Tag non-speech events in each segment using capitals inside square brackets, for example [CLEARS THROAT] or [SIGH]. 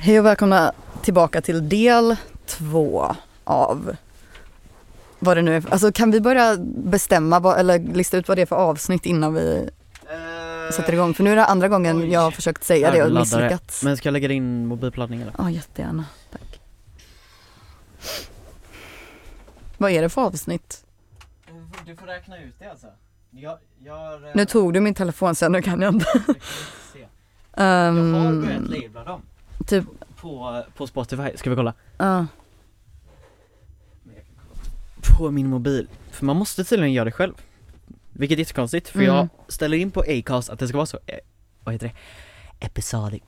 Hej och välkomna tillbaka till del två av vad det nu är. Alltså kan vi börja bestämma vad, eller lista ut vad det är för avsnitt innan vi sätter igång? För nu är det andra gången Oj. jag har försökt säga det och Laddare. misslyckats. Men ska jag lägga din mobil på laddning eller? Ja, jättegärna. Tack. Vad är det för avsnitt? Du får räkna ut det alltså. Jag, jag, Nu tog du min telefon sen, nu kan jag inte. se. Ehm, Jag har börjat labla dem. Typ, På, på Spotify, ska vi kolla? ja. På min mobil. För man måste tydligen göra det själv. Vilket är jättekonstigt, för Mm. jag ställer in på Acast att det ska vara så, eh, vad heter det? Episodic.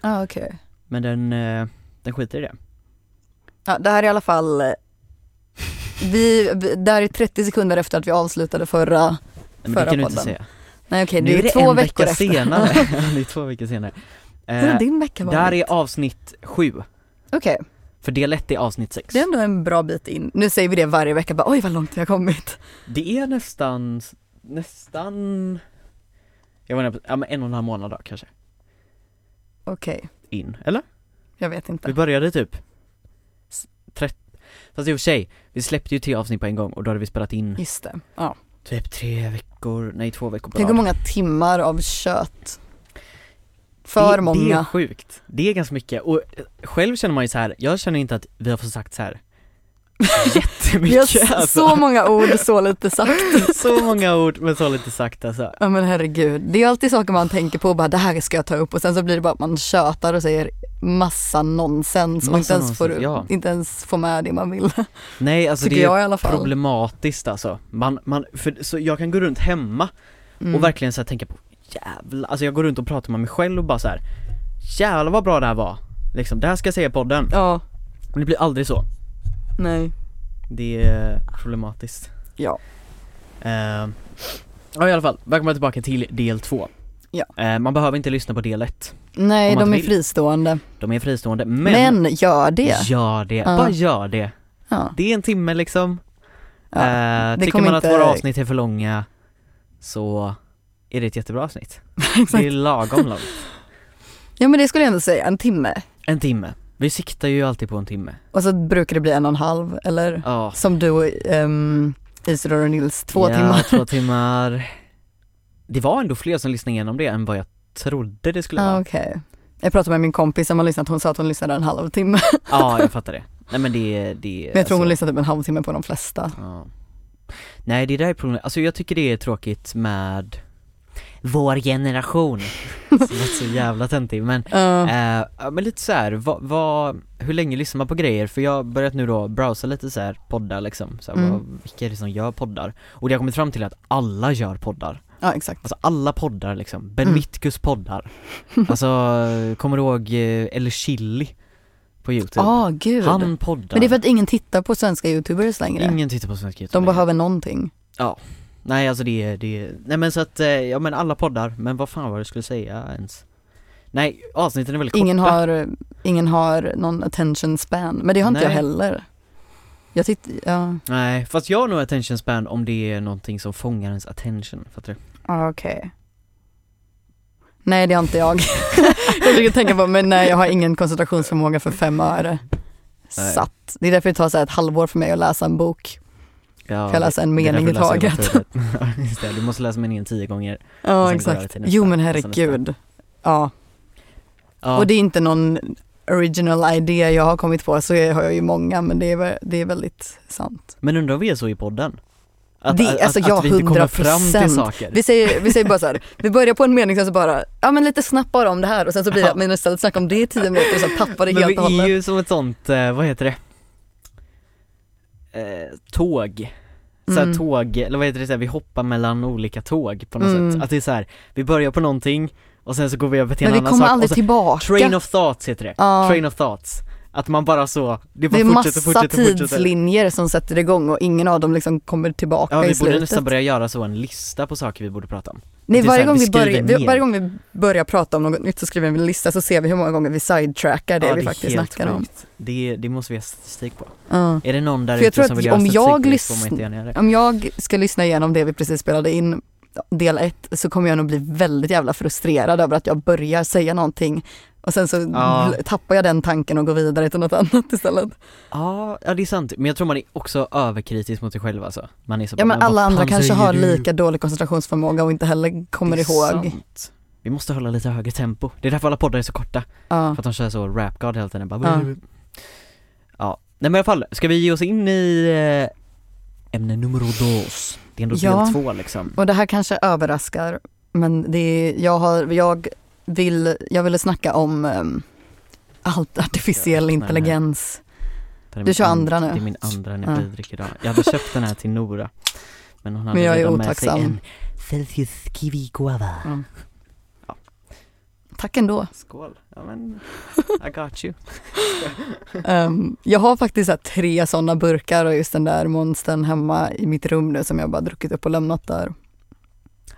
Ja, okej. Men den, eh, den skiter i det. Ja, det här är i alla fall eh, vi, vi, det här är 30 sekunder efter att vi avslutade förra, Men det Förra kan du inte podden. säga. nej okej nu det är är det två en veckor vecka efter. senare. [LAUGHS] det är två veckor senare. Hur har Eh, din vecka varit? där är avsnitt sju. Okej, För del ett är avsnitt sex. det är ändå en bra bit in. Nu säger vi det varje vecka, bara oj vad långt vi har kommit. Det är nästan, nästan, jag inte, ja men en och en halv månad då kanske, Okej, in, eller? jag vet Vi inte. började typ, s- trett, fast i och för sig, vi släppte ju tre avsnitt på en gång och då hade vi spelat in Just det. Ja. typ tre veckor, nej två veckor på Tänk hur många timmar av kött. För det, Det många. är sjukt, det är ganska mycket och eh, själv känner man ju så här. jag känner inte att vi har fått sagt så här [LAUGHS] Vi har jättemycket alltså. så många ord, så lite sagt. [LAUGHS] så många ord men så lite sagt alltså. Ja men herregud, det är alltid saker man tänker på, bara det här ska jag ta upp och sen så blir det bara att man tjötar och säger massa nonsens och inte ens, får, ja. inte ens får med det man vill. [LAUGHS] Nej alltså Tycker det jag är fall. problematiskt alltså. Man, man, för, så jag kan gå runt hemma Mm. och verkligen så här tänka på jävlar, alltså jag går runt och pratar med mig själv och bara så här. Jävlar vad bra det här var. Liksom, det här ska jag säga i podden. Ja, Men det blir aldrig så. nej. Det är problematiskt. Ja. Uh, ja i alla fall, välkomna tillbaka till del två. Ja. Eh, man behöver inte lyssna på del ett. Nej, de är vill. fristående. De är fristående, men, Men, gör det. gör det, Ja. bara gör det. Ja. Det är en timme liksom. Det tycker man att inte- våra avsnitt är för långa så är det ett jättebra avsnitt. [LAUGHS] Det är lagom långt. [LAUGHS] Ja men det skulle jag ändå säga, en timme. En timme. Vi siktar ju alltid på en timme. Och så brukar det bli en och en halv, eller Ja. som du och um, Isidor och Nils, två ja, timmar. två [LAUGHS] timmar. Det var ändå fler som lyssnade igenom det än vad jag trodde det skulle Ja, vara. Okej. Jag pratade med min kompis som har lyssnat, hon sa att hon lyssnade en halvtimme. Ja, jag fattar det. Nej men det, det Men jag tror hon alltså- lyssnade typ en halvtimme på de flesta. Ja. Nej det där är problemet, alltså jag tycker det är tråkigt med vår generation. [LAUGHS] låter så jävla töntig men, Ja. eh, ja, men lite så här, vad, vad, hur länge lyssnar man på grejer? För jag har börjat nu då browsa lite så här poddar liksom, så här, Mm. vad, vilka är det som gör poddar? Och det har kommit fram till att alla gör poddar. ja, exakt. Alltså alla poddar liksom, Ben Mm. Mitkus poddar. alltså, kommer du ihåg eh, Eller Chili på youtube? Ja, gud. Han poddar. Men det är för att ingen tittar på svenska youtubers längre. Ingen tittar på svensk youtube De behöver någonting. Nej alltså det är, det är, nej men så att, eh, ja men alla poddar, men vad fan var det jag skulle säga ens? Nej, avsnitten är väldigt Ingen korta har, ingen har någon attention span, men det har inte jag Nej. heller. Jag tyckte, ja, Nej, fast jag har nog attention span om det är någonting som fångar ens attention, fattar du? ah, okej. Nej det har inte jag. [LAUGHS] jag försöker tänka på, men nej jag har ingen koncentrationsförmåga för fem öre. Nej. Satt. Det är därför det tar så här ett halvår för mig att läsa en bok. Ja, jag läsa en mening i taget? [LAUGHS] [LAUGHS] Ja, det, du måste läsa meningen tio gånger Ja jag exakt. Jo men herregud. Ja. ja. Och det är inte någon original idé jag har kommit på, så har jag ju många, men det är, det är väldigt sant. Men undrar om vi är så i podden? Att, Det- att, alltså, att, ja, att vi inte kommer fram 100%. till saker? Vi säger, vi säger bara så här, vi börjar på en mening sen så bara, ja men lite snabbt bara om det här och sen så blir det att man istället snackar om det i tio minuter och så tappar det Men helt och vi är hållet. ju som ett sånt, eh, vad heter det? Eh, tåg. Såhär Mm. tåg, eller vad heter det, så här, vi hoppar mellan olika tåg på något Mm. sätt. Att det är så här, vi börjar på någonting och sen så går vi över till en Men vi annan kommer sak. aldrig så, tillbaka. train of thoughts heter det. Ja. Train of thoughts. Att man bara så, det bara det är fortsätter, massa fortsätter, fortsätter. tidslinjer som sätter igång och ingen av dem liksom kommer tillbaka Ja vi i borde slutet. nästan börja göra så en lista på saker vi borde prata om. Nej, varje, gång vi vi börjar, vi, varje gång vi börjar prata om något nytt så skriver vi en lista så ser vi hur många gånger vi sidetrackar det ja, vi det är faktiskt snackar om. sjukt. Det, det måste vi ha statistik på. Ja. Är det någon där ute som vill göra om jag det. Om jag ska lyssna igenom det vi precis spelade in del ett så kommer jag nog bli väldigt jävla frustrerad över att jag börjar säga någonting och sen så Ja. tappar jag den tanken och går vidare till något annat istället. Ja, ja det är sant, men jag tror man är också överkritisk mot sig själv alltså Man är så Ja bara, men alla andra kanske har du? lika dålig koncentrationsförmåga och inte heller kommer Det är ihåg. sant. Vi måste hålla lite högre tempo, det är därför alla poddar är så korta Ja. För att de kör så rap god hela tiden bara Ja. Ja, nej men i alla fall, ska vi ge oss in i eh, ämne numero dos? Det är ändå Ja. del två liksom Och det här kanske överraskar men det är, jag, har, jag, vill, jag ville snacka om um, allt artificiell Ja, intelligens. Du kör and- andra nu. Det är min andra energidryck idag Jag hade köpt den här till Nora Men hon hade Men jag är redan med sig otacksam. en Celsius kiwi guava Mm. Tack ändå. Skål, ja men I got you [LAUGHS] Ehm, jag har faktiskt här, tre sådana burkar och just den där monstern hemma i mitt rum nu som jag bara druckit upp och lämnat där.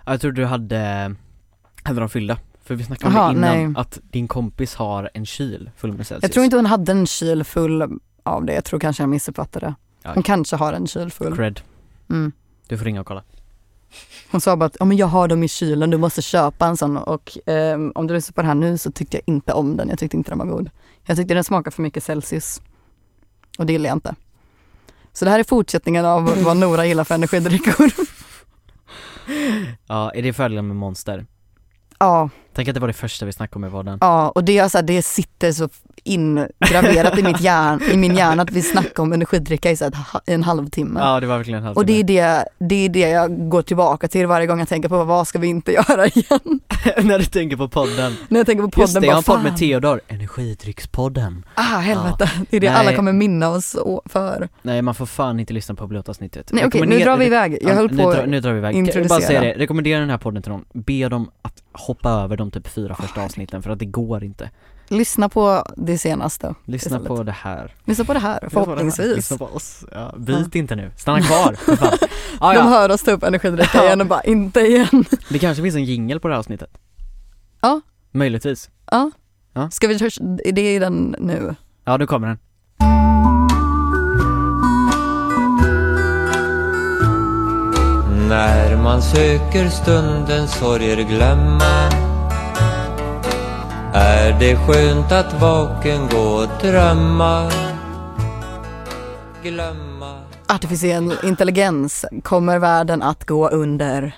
Ja, Jag trodde du hade, hade de fyllda För vi snackade om Aha, det innan, nej. att din kompis har en kyl full med Celsius Jag tror inte hon hade en kyl full av det, jag tror kanske jag missuppfattade. Hon kanske har en kyl full. Cred, Mm. du får ringa och kolla Hon sa bara att ja, men jag har dem i kylen, du måste köpa en sån och ehm, om du lyssnar på det här nu så tyckte jag inte om den, jag tyckte inte den var god. Jag tyckte den smakade för mycket Celsius. Och det gillar jag inte. Så det här är fortsättningen av vad Nora gillar för energidryckor. [LAUGHS] Ja, är det fördelen med Monster? Ja, Tänk att det var det första vi snackade om i podden ja, och det, är så här, det sitter så ingraverat i, mitt hjärn, i min hjärna att vi snackar om energidricka i så ha- en halvtimme. Ja det var verkligen en Och det är halvtimme. det, det är det jag går tillbaka till varje gång jag tänker på vad ska vi inte göra igen? [LAUGHS] När du tänker på podden När jag tänker på podden Just det, jag har en podd med. Theodor, Energidryckspodden Ah helvete, det är det Nej. alla kommer minna oss för. Nej man får fan inte lyssna på pilotavsnittet Nej okej, nu Rekommenderar- drar vi iväg. Jag Ja, höll nu, på drar, nu drar vi iväg, vill bara introducera. säga det, rekommendera den här podden till någon, be dem att hoppa över de typ fyra första avsnitten för att det går inte lyssna på det senaste. Lyssna Istället. på det här Lyssna på det här Lyssna på det här. förhoppningsvis. Lyssna på oss, ja, byt inte nu, stanna kvar ah, [LAUGHS] De ja. hör oss ta upp energidricka [LAUGHS] Ja. igen och bara inte igen. Det kanske finns en jingle på det här avsnittet Ja. Möjligtvis, Ja. Ja. Ska vi, är det i den nu? ja nu kommer den När man söker stundens sorger glömma Är det skönt att vaken gå och drömma Glömma Artificiell intelligens, kommer världen att gå under?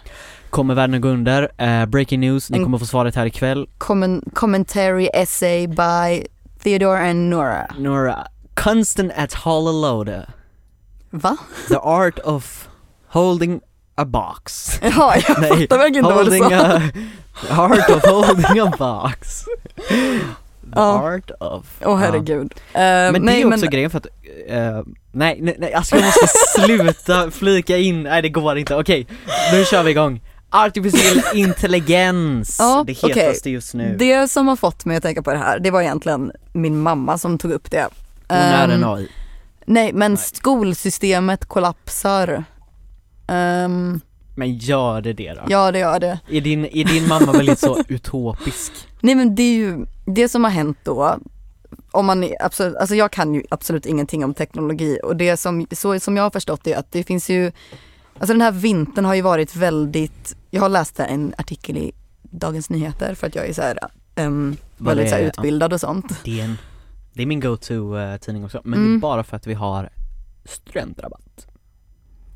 Kommer världen att gå under? Eh, breaking news, ni kommer få svaret här ikväll Commen- commentary essay by Theodore and Nora. Nora, constant at Hallelujah Va? The art of holding a box [LAUGHS] Ja, jag fattar verkligen inte vad du sa. a, art of holding a box The [LAUGHS] Ja. art of Åh herregud. Eh, Men det nej, är också men, grejen för att, eh, nej, nej, nej, alltså jag måste sluta [LAUGHS] flika in, nej det går inte, okej, nu kör vi igång Artificiell intelligens, Ja, det hetaste just nu Det som har fått mig att tänka på det här, det var egentligen min mamma som tog upp det. Hon är Ehm, en AI Nej, men Nej. skolsystemet kollapsar. Ehm, Men gör det det då? ja, det gör det. Är, din, är din mamma väldigt så utopisk? [LAUGHS] Nej, men det är ju det som har hänt då. Om man absolut, alltså jag kan ju absolut ingenting om teknologi och det som, så som jag har förstått det är att det finns ju, alltså den här vintern har ju varit väldigt, jag har läst en artikel i Dagens Nyheter för att jag är så här, Vad väldigt så här det är, utbildad och sånt. Det är, en, det är min go-to eh, också, men det Mm. är bara för att vi har studentrabatt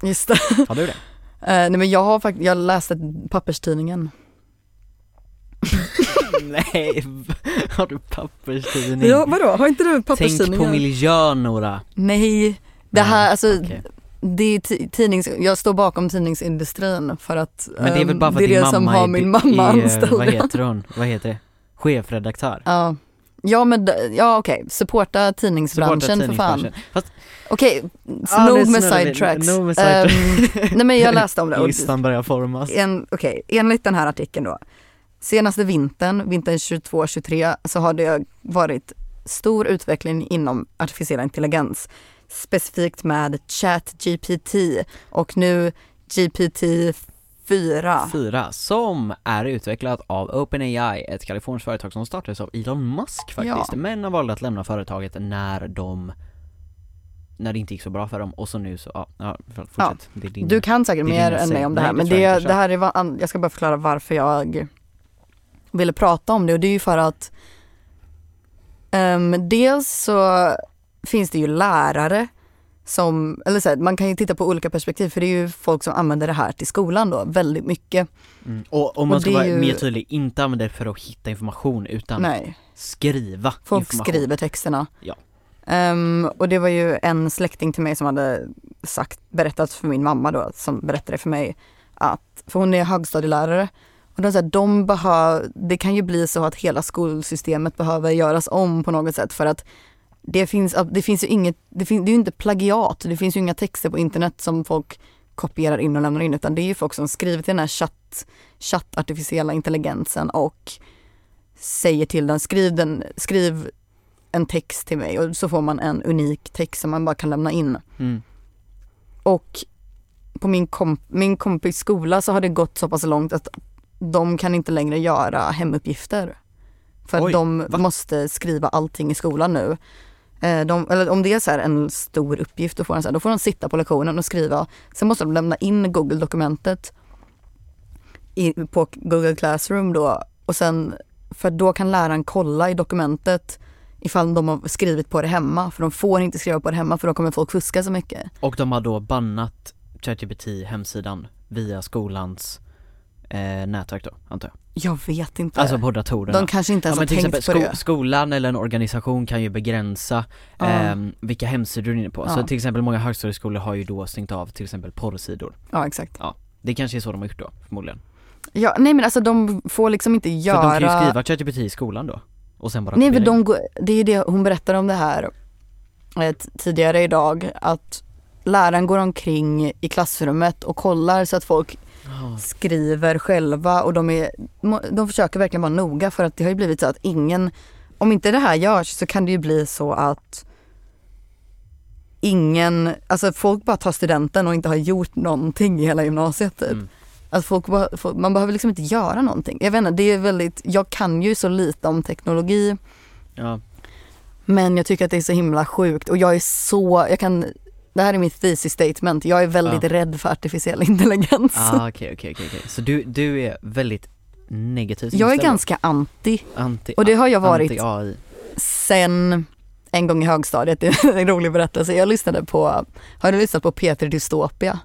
Just det. [LAUGHS] Har du det? Eh, nej men jag har faktiskt, jag läste papperstidningen. [LAUGHS] Nej, har du papperstidning? Ja vadå, har inte du Tänk papperstidningen? på miljön Nora Nej, det här, alltså okej. det är ti- tidnings, jag står bakom tidningsindustrin för att Men det är väl bara för det är att det din som mamma har är, min är, mamma är, anställd. vad heter [LAUGHS] hon? Vad heter det? Chefredaktör? Ja. Ja men ja okej, supporta tidningsbranschen Supporta för fan. Fast Okej, Ah, nog med sidetracks. Med Ehm, sidetracks. [LAUGHS] nej men jag läste om det. listan börjar formas En, okej, enligt den här artikeln då. Senaste vintern, vintern 22-23, så har det varit stor utveckling inom artificiell intelligens. Specifikt med ChatGPT och nu GPT-4. Fyra, som är utvecklat av OpenAI, ett kaliforniskt företag som startades av Elon Musk faktiskt, Ja. men har valt att lämna företaget när de när det inte gick så bra för dem och så nu så, ja, ja fortsätt. Det är din, Du kan säkert det mer än mig om det här det men det, inte, det här är, jag ska bara förklara varför jag ville prata om det och det är ju för att ehm, dels så finns det ju lärare som, eller så här, man kan ju titta på olika perspektiv för det är ju folk som använder det här till skolan då väldigt mycket. mm. Och om man och ska vara ju- mer tydlig, inte använda det för att hitta information utan Nej, skriva folk information. skriver texterna. Ja. Ehm, och det var ju en släkting till mig som hade sagt, berättat för min mamma då, som berättade för mig att, för hon är högstadielärare, och de säger de behöver, det kan ju bli så att hela skolsystemet behöver göras om på något sätt för att det finns, det finns ju inget, det, fin, det är ju inte plagiat, det finns ju inga texter på internet som folk kopierar in och lämnar in utan det är ju folk som skriver till den här chatt, chatt artificiella intelligensen och säger till den, skriv, den, skriv en text till mig och så får man en unik text som man bara kan lämna in. Mm. Och på min, komp min kompis skola så har det gått så pass långt att de kan inte längre göra hemuppgifter. För att Oj, de va? måste skriva allting i skolan nu. Eh, de, eller om det är så här en stor uppgift då får, de så här, då får de sitta på lektionen och skriva. Sen måste de lämna in Google-dokumentet på Google Classroom då och sen för då kan läraren kolla i dokumentet ifall de har skrivit på det hemma för de får inte skriva på det hemma för då kommer folk fuska så mycket. Och de har då bannat ChatGPT hemsidan via skolans eh, nätverk då, antar jag. Jag vet inte. Alltså på datorerna. de kanske inte ens Ja, har tänkt exempel på det. skolan eller en organisation kan ju begränsa Ja. ehm, vilka hemsidor du är inne på. Så Ja. till exempel många högstadieskolor har ju då stängt av till exempel porrsidor. Ja exakt. Det kanske är så de har gjort då, förmodligen. Ja, nej men alltså de får liksom inte För de kan ju göra skriva ChatGPT i skolan då. Och sen bara Nej men de går, det är ju det hon berättade om det här eh, tidigare idag att läraren går omkring i klassrummet och kollar så att folk Skriver själva och de, är, de försöker verkligen vara noga för att det har ju blivit så att ingen, om inte det här görs så kan det ju bli så att ingen, alltså folk bara tar studenten och inte har gjort någonting i hela gymnasiet typ. Mm. Att folk, man behöver liksom inte göra någonting. Jag vet inte, det är väldigt, jag kan ju så lite om teknologi Ja. men jag tycker att det är så himla sjukt och jag är så, jag kan, det här är mitt thesis statement, jag är väldigt Ja. rädd för artificiell intelligens. Ah, okej okej okej okej. Så du, du är väldigt negativt Jag är ganska anti anti, och det har jag varit anti-AI. sen en gång i högstadiet, det är en rolig berättelse. Jag lyssnade på, har du lyssnat på Peter Dystopia?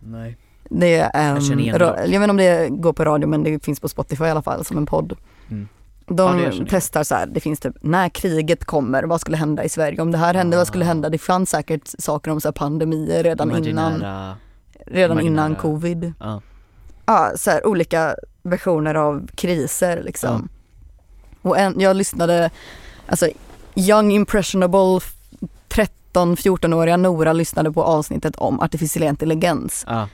Nej. Det är en, Jag jag vet inte om det går på radio men det finns på Spotify i alla fall som en podd. Mm. De Ja, testar så här, det finns typ när kriget kommer, vad skulle hända i Sverige? Om det här hände, vad skulle Ah. hända? Det fanns säkert saker om så här pandemier redan innan, Imaginära, redan innan imaginära- covid. ja. Ja, så här, olika versioner av kriser liksom. Och en, jag lyssnade, alltså young impressionable 13-14-åriga Nora lyssnade på avsnittet om artificiell intelligens Ja.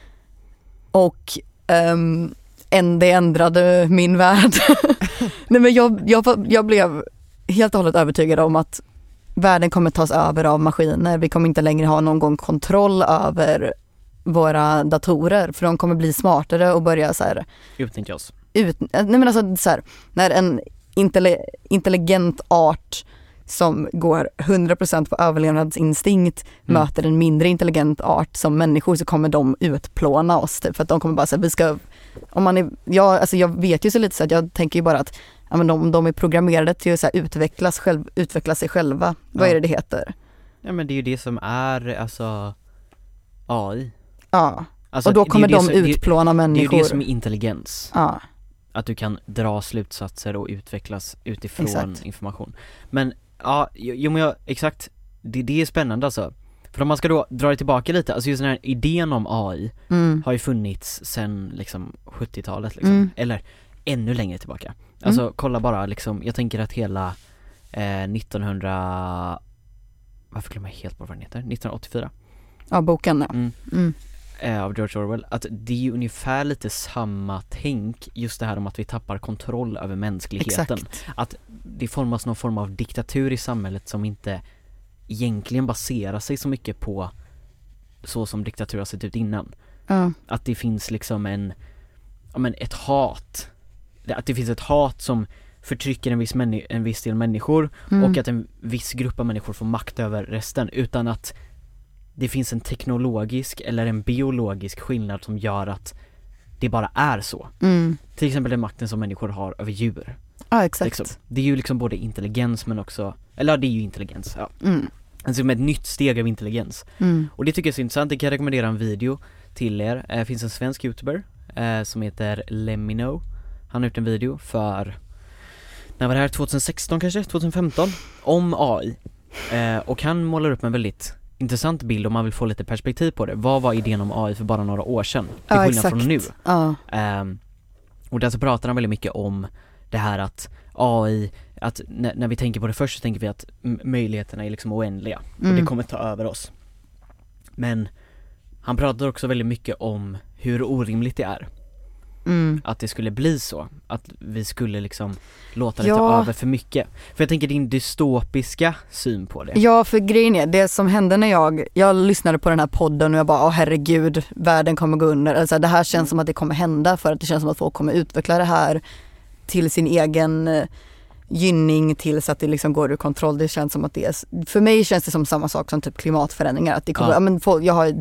och ehm, en, det ändrade min värld. [LAUGHS] Nej men jag, jag, jag blev helt och hållet övertygad om att världen kommer tas över av maskiner. Vi kommer inte längre ha någon kontroll över våra datorer för de kommer bli smartare och börja så här Utnyttja oss. ut, nej men alltså så här, när en intelli, intelligent art som går 100% på överlevnadsinstinkt Mm. möter en mindre intelligent art som människor så kommer de utplåna oss typ, för att de kommer bara säga vi ska, om man är, jag, alltså jag vet ju så lite så att jag tänker ju bara att ja, men de, de är programmerade till att så här, utvecklas, själv, utveckla sig själva, vad Ja. är det det heter? Ja men det är ju det som är alltså AI. Ja, Alltså, och då kommer de som- det- utplåna Det är ju människor. det som är intelligens. Ja, Att du kan dra slutsatser och utvecklas utifrån Exakt. information. Men ja, jo men jag, exakt, det, det är spännande alltså. För om man ska då dra det tillbaka lite, alltså just den här idén om AI mm. har ju funnits sen liksom 70-talet liksom, Mm. eller ännu längre tillbaka. Alltså kolla bara liksom, jag tänker att hela eh, 1900, varför glömmer jag helt bort vad den heter? 1984 ja boken ja. mm. Mm. eh, av George Orwell, att det är ju ungefär lite samma tänk, just det här om att vi tappar kontroll över mänskligheten. Exakt. Att det formas någon form av diktatur i samhället som inte egentligen baserar sig så mycket på så som diktatur har sett ut innan. Ja. Att det finns liksom en, ja men ett hat. Att det finns ett hat som förtrycker en viss, en viss del människor Mm. och att en viss grupp av människor får makt över resten utan att det finns en teknologisk eller en biologisk skillnad som gör att det bara är så. Mm. Till exempel den makten som människor har över djur. Ja exakt. Liksom. Det är ju liksom både intelligens men också, eller ja, det är ju intelligens, ja. Mm. Med ett nytt steg av intelligens. Mm. Och det tycker jag är så intressant, det kan jag rekommendera en video till er. Det finns en svensk youtuber eh, som heter Lemino. Han har gjort en video för, när var det här? 2016 kanske? 2015? Om AI. Eh, och han målar upp en väldigt intressant bild om man vill få lite perspektiv på det. Vad var idén om AI för bara några år sedan? Till Ja skillnad från nu. Ja. Ehm, och där så pratar han väldigt mycket om det här att AI, att när, när vi tänker på det först så tänker vi att möjligheterna är liksom oändliga och det Mm. kommer ta över oss. Men han pratar också väldigt mycket om hur orimligt det är Mm. att det skulle bli så, att vi skulle liksom låta det Ja. ta över för mycket. För jag tänker din dystopiska syn på det. Ja för grejen är, det som hände när jag, jag lyssnade på den här podden och jag bara, åh herregud, världen kommer gå under. Alltså, det här känns som att det kommer hända för att det känns som att folk kommer utveckla det här till sin egen eh, gynning tills att det liksom går ur kontroll. Det känns som att det är, för mig känns det som samma sak som typ klimatförändringar. Att det kommer, Ja. ja. men folk, jag har ett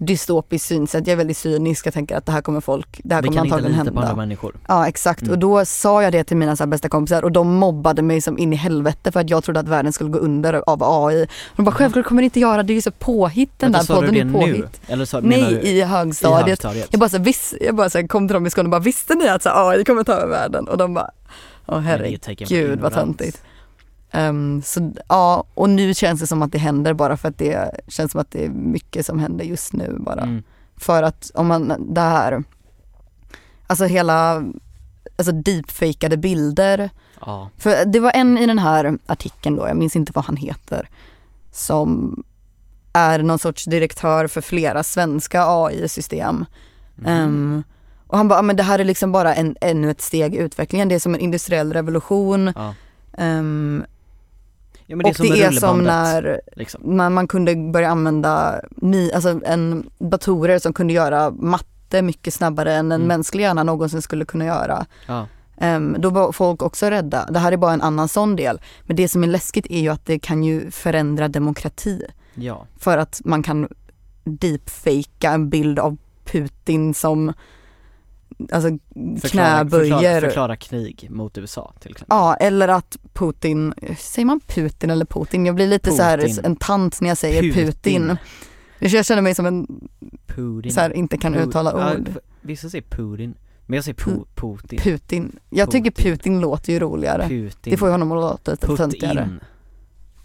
dystopiskt synsätt, jag är väldigt cynisk, jag tänker att det här kommer folk, det här vi kommer kan inte antagligen lita på hända. andra människor. Ja exakt Mm. och då sa jag det till mina så bästa kompisar och de mobbade mig som in i helvete för att jag trodde att världen skulle gå under av AI. De bara självklart kommer det inte göra det är ju så påhitt den där sa podden det är nu? påhitt. Eller så, Nej du i i högstadiet. högstadiet? Jag bara, så, här, viss, jag bara så kom till dem i skolan och bara visste ni att så, AI kommer ta över världen? Och de bara, åh herregud vad töntigt. Ehm, så ja, och nu känns det som att det händer bara för att det känns som att det är mycket som händer just nu bara. Mm. För att om man, det här, alltså hela, alltså deepfakeade bilder. Ja, För det var en i den här artikeln då, jag minns inte vad han heter, som är någon sorts direktör för flera svenska AI-system. Mhm. Ehm, och han bara, "Ja, men det här är liksom bara en, ännu ett steg i utvecklingen, det är som en industriell revolution. ja. Ehm, ja det är och som det är som när liksom. man, man kunde börja använda ni, alltså en, datorer som kunde göra matte mycket snabbare än en Mm. mänsklig hjärna någonsin skulle kunna göra. Ja, Ehm, då var folk också rädda. Det här är bara en annan sån del. Men det som är läskigt är ju att det kan ju förändra demokrati. För att man kan deepfakea en bild av Putin som alltså knäböjer. förklara, förklara krig mot USA till exempel. Ja, eller att Putin, säger man Putin eller Putin? Jag blir lite så här Putin. en tant när jag säger Putin. Jag känner mig som en, Putin. så här, inte kan Pu- uttala ja, ord. f- Vissa säger Putin, men jag säger pu- Putin. Putin. Jag tycker Putin. Putin låter ju roligare. Putin. Det får ju honom att låta lite töntigare.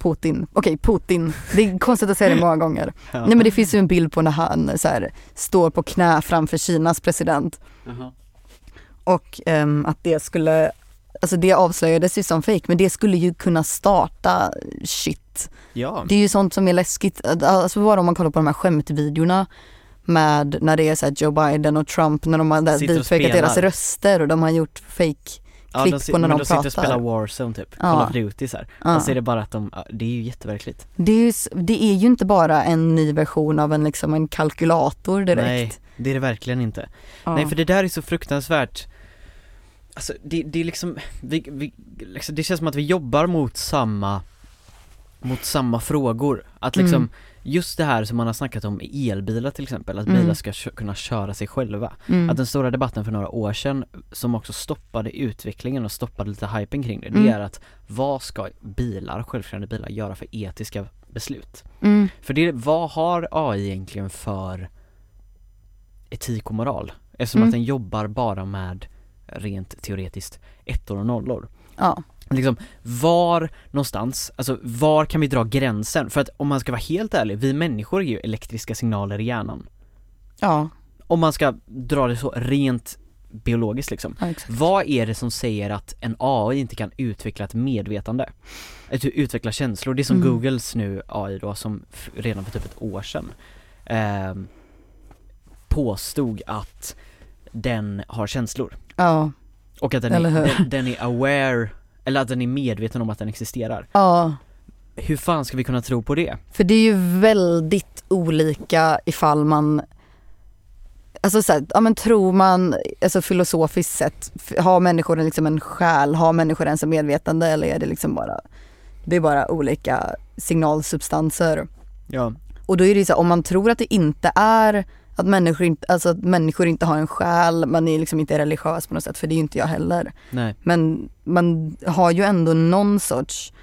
Putin. Okej, Putin. Det är konstigt att säga det många gånger. [LAUGHS] Ja. Nej men det finns ju en bild på när han så här, står på knä framför Kinas president Jaha. och ehm, att det skulle, alltså det avslöjades ju som fake men det skulle ju kunna starta shit. Ja, Det är ju sånt som är läskigt, alltså bara om man kollar på de här skämtvideorna med när det är så Joe Biden och Trump när de har deepfakat deras röster och de har gjort fake ja klipp de, på när men de de sitter och pratar. spelar Warzone typ, Ja. Call of Duty så här. Ja. Och så är det bara att de, ja, det är ju jätteverkligt. Det är, ju, det är ju inte bara en ny version av en, liksom, en kalkylator direkt. Nej, det är det verkligen inte. Ja. Nej för det där är så fruktansvärt Alltså det, det är liksom, vi, vi, liksom, det känns som att vi jobbar mot samma Mot samma frågor, att liksom Mm. Just det här som man har snackat om i elbilar till exempel, att Mm. bilar ska kö- kunna köra sig själva Mm. Att den stora debatten för några år sedan, som också stoppade utvecklingen och stoppade lite hypen kring det, Mm. det är att vad ska bilar, självkörande bilar, göra för etiska beslut? Mm. För det, vad har AI egentligen för etik och moral? Eftersom Mm. att den jobbar bara med rent teoretiskt ettor och nollor. Ja. Liksom, var någonstans, alltså var kan vi dra gränsen? För att om man ska vara helt ärlig, vi människor är ju elektriska signaler i hjärnan. Ja, Om man ska dra det så rent biologiskt liksom. ja exakt. Vad är det som säger att en AI inte kan utveckla ett medvetande? Att utveckla känslor, det är som Mm. Googles nu AI då som redan för typ ett år sedan ehm, påstod att den har känslor Ja, och att den Eller är, hur? den, den är aware, eller att den är medveten om att den existerar. ja. Hur fan ska vi kunna tro på det? För det är ju väldigt olika ifall man Alltså så här, ja men tror man, alltså filosofiskt sett, har människor liksom en själ, har människor ens en medvetande eller är det liksom bara Det är bara olika signalsubstanser. Ja, Och då är det ju så här, om man tror att det inte är att människor inte, alltså att människor inte har en själ, man är liksom inte religiös på något sätt, för det är ju inte jag heller. Nej. Men man har ju ändå någon sorts,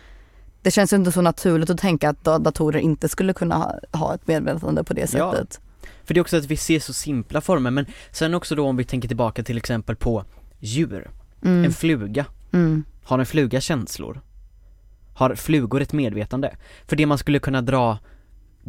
det känns ju inte så naturligt att tänka att da- datorer inte skulle kunna ha, ha ett medvetande på det Ja. sättet. För det är också att vi ser så simpla former, men sen också då om vi tänker tillbaka till exempel på djur. Mm. En fluga. Mm. Har en fluga känslor? Har flugor ett medvetande? För det man skulle kunna dra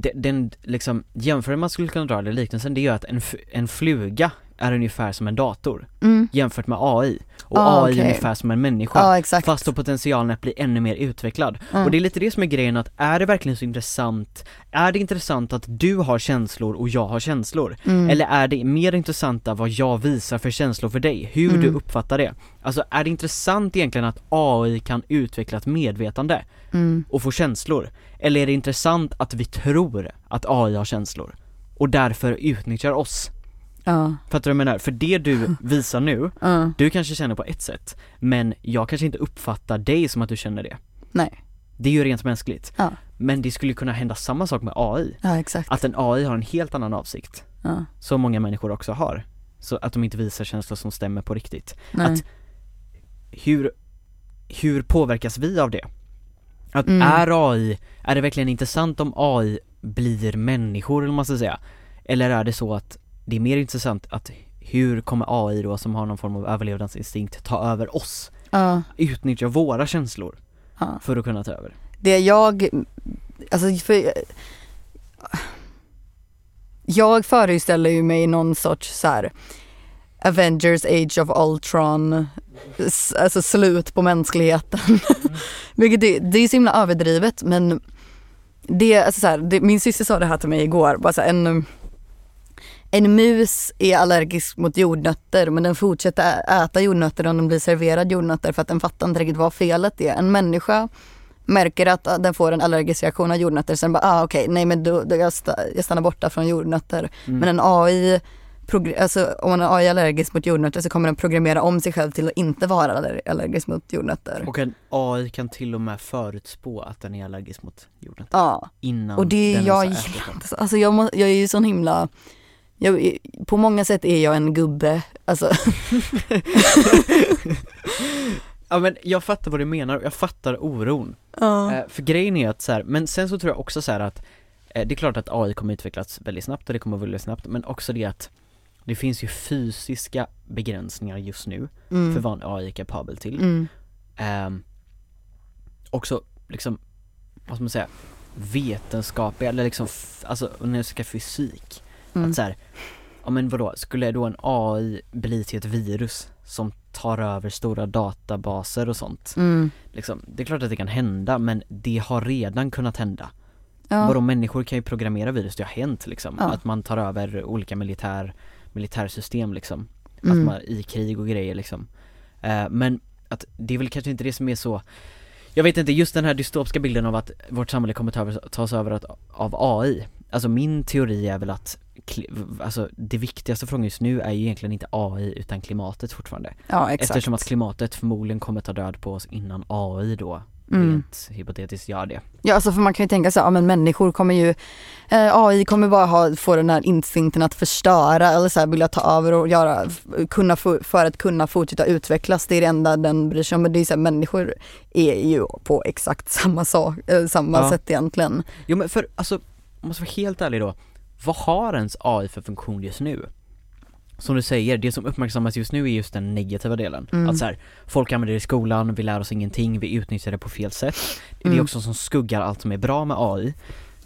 den, den liksom jämförelsen man skulle kunna dra, eller liknelsen, det är ju att en, f- en fluga är ungefär som en dator Mm. jämfört med AI. Och Ah, AI är okej. ungefär som en människa. Exakt. Fast då potentialen att bli ännu mer utvecklad. Mm. Och det är lite det som är grejen att är det verkligen så intressant, är det intressant att du har känslor och jag har känslor? Mm. Eller är det mer intressanta vad jag visar för känslor för dig? Hur du Mm. uppfattar det? Alltså är det intressant egentligen att AI kan utveckla ett medvetande Mm. och få känslor? Eller är det intressant att vi tror att AI har känslor och därför utnyttjar oss? Ja. Fattar du vad jag menar? För det du [LAUGHS] visar nu, Ja. du kanske känner på ett sätt, men jag kanske inte uppfattar dig som att du känner det. Nej. Det är ju rent mänskligt. Ja. Men det skulle kunna hända samma sak med AI. Ja exakt. Att en AI har en helt annan avsikt. Ja. Som många människor också har. Så att de inte visar känslor som stämmer på riktigt. Nej. Att hur, hur påverkas vi av det? Att Mm. är AI, är det verkligen intressant om AI blir människor eller man ska säga? Eller är det så att det är mer intressant att hur kommer AI då som har någon form av överlevnadsinstinkt ta över oss? Ja. Utnyttja våra känslor Ja. för att kunna ta över? Det jag, alltså för jag föreställer ju mig någon sorts så här Avengers Age of Ultron, alltså slut på mänskligheten. [LAUGHS] Vilket det, det är så himla överdrivet men det, alltså så här, det, min syster sa det här till mig igår, bara så här, en, en mus är allergisk mot jordnötter men den fortsätter äta jordnötter om den blir serverad jordnötter för att den fattar inte riktigt vad felet är. En människa märker att den får en allergisk reaktion av jordnötter sen bara ah okej nej men då, då jag, sta, jag stannar borta från jordnötter. Mm. Men en AI, alltså om en AI är allergisk mot jordnötter så kommer den programmera om sig själv till att inte vara aller- allergisk mot jordnötter. Och en AI kan till och med förutspå att den är allergisk mot jorden Ja. innan Och det är den jag den. Alltså jag, må, jag är ju sån himla, jag, på många sätt är jag en gubbe. Alltså, [LAUGHS] Ja men jag fattar vad du menar, och jag fattar oron. ja. Eh, för grejen är att så här, men sen så tror jag också så att eh, det är klart att AI kommer utvecklas väldigt snabbt och det kommer väldigt snabbt, men också det att det finns ju fysiska begränsningar just nu mm. för vad en AI är kapabel till. Mm. Ehm, också liksom, vad ska man säga, vetenskapliga eller liksom, alltså när jag ska fysik. Mm. Att så här, ja men vadå, skulle då en AI bli till ett virus som tar över stora databaser och sånt? Mm. Liksom, det är klart att det kan hända men det har redan kunnat hända. Ja. Vadå människor kan ju programmera virus, det har hänt liksom. Ja. Att man tar över olika militär, militärsystem liksom. Mm. Att man, i krig och grejer liksom. Eh, men att det är väl kanske inte det som är så jag vet inte, just den här dystopiska bilden av att vårt samhälle kommer ta över, tas över av AI Alltså min teori är väl att, alltså det viktigaste frågan just nu är ju egentligen inte AI utan klimatet fortfarande Ja exakt. Eftersom att klimatet förmodligen kommer ta död på oss innan AI då Mm. rent hypotetiskt gör det Ja alltså för man kan ju tänka sig, ja men människor kommer ju, eh, AI kommer bara ha, få den här instinkten att förstöra eller så här vilja ta över och göra, kunna få, för att kunna fortsätta utvecklas. Det är det enda den bryr sig om. Men det är så här, människor är ju på exakt samma sak, eh, samma Ja. sätt egentligen. Jo men för, alltså, man måste vara helt ärlig då Vad har ens AI för funktion just nu? Som du säger, det som uppmärksammas just nu är just den negativa delen. Mm. Att så här, folk använder det i skolan, vi lär oss ingenting, vi utnyttjar det på fel sätt. Det är Mm. också som skuggar allt som är bra med AI.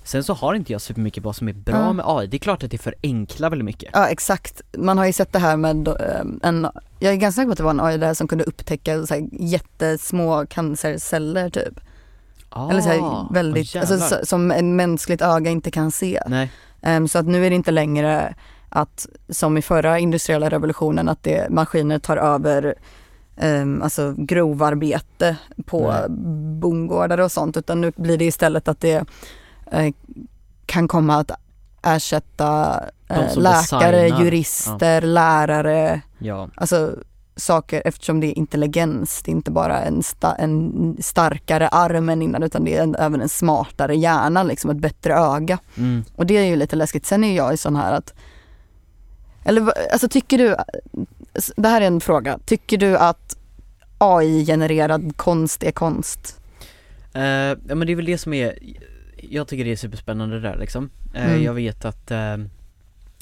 Sen så har inte jag supermycket vad som är bra Ja. med AI, det är klart att det förenklar väldigt mycket. Ja exakt, man har ju sett det här med eh, en, jag är ganska säker på att det var en AI där som kunde upptäcka så här, jättesmå cancerceller typ. Eller så här, väldigt, åh, alltså, så, som en mänskligt öga inte kan se. Ehm, så att nu är det inte längre att som i förra industriella revolutionen att det, maskiner tar över um, alltså grovarbete på Nej. bondgårdar och sånt utan nu blir det istället att det eh, kan komma att ersätta som läkare, designar. jurister, lärare, ja. alltså saker eftersom det är intelligens. Det är inte bara en, sta, en starkare arm än innan utan det är en, även en smartare hjärna, liksom ett bättre öga. Mm. Och det är ju lite läskigt. Sen är jag ju sån här att, eller alltså tycker du, det här är en fråga, tycker du att AI-genererad konst är konst? Eh, ja men det är väl det som är, jag tycker det är superspännande där liksom. Eh, Mm. Jag vet att eh,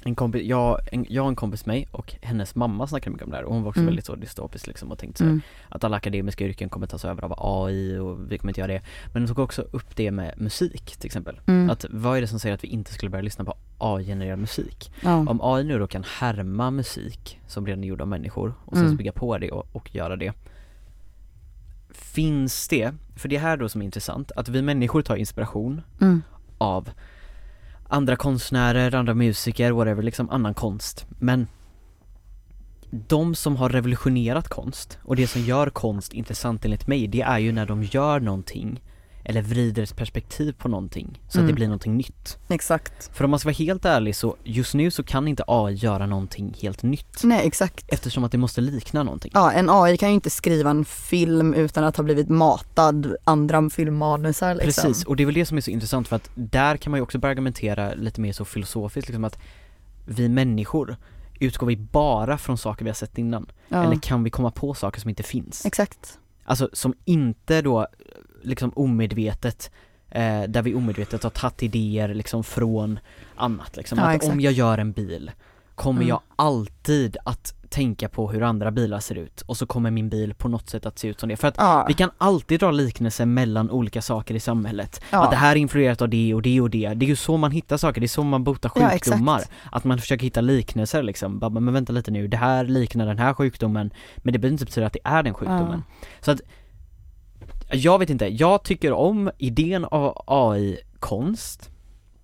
en kompis, jag, en, jag och en kompis med mig och hennes mamma snackade mycket om det här och hon var också Mm. väldigt så dystopisk liksom och tänkte så Mm. att alla akademiska yrken kommer tas över av AI och vi kommer inte göra det. Men hon tog också upp det med musik till exempel. Mm. Att vad är det som säger att vi inte skulle börja lyssna på AI-genererad musik? Ja. Om AI nu då kan härma musik som redan är gjord av människor och sen Mm. bygga på det och, och göra det Finns det, för det är här då som är intressant, att vi människor tar inspiration Mm. av andra konstnärer, andra musiker, whatever, liksom annan konst. Men de som har revolutionerat konst och det som gör konst intressant enligt mig, det är ju när de gör någonting eller vrider ett perspektiv på någonting så att Mm. det blir någonting nytt. Exakt. För om man ska vara helt ärlig så just nu så kan inte AI göra någonting helt nytt Nej exakt. eftersom att det måste likna någonting. Ja, en AI kan ju inte skriva en film utan att ha blivit matad andra filmmanusar liksom. Precis, och det är väl det som är så intressant för att där kan man ju också börja argumentera lite mer så filosofiskt liksom att vi människor, utgår vi bara från saker vi har sett innan? Ja. Eller kan vi komma på saker som inte finns? Exakt. Alltså som inte då liksom omedvetet eh, där vi omedvetet har tagit idéer liksom från annat liksom. Ja, att exakt. om jag gör en bil kommer Mm. jag alltid att tänka på hur andra bilar ser ut och så kommer min bil på något sätt att se ut som det. För att Ja. vi kan alltid dra liknelser mellan olika saker i samhället. Ja. Att det här är influerat av det och det och det. Det är ju så man hittar saker, det är så man botar Ja, sjukdomar. exakt. att man försöker hitta liknelser liksom. Bara, men vänta lite nu, det här liknar den här sjukdomen men det behöver inte att det är den sjukdomen. Så att jag vet inte, jag tycker om idén av AI-konst,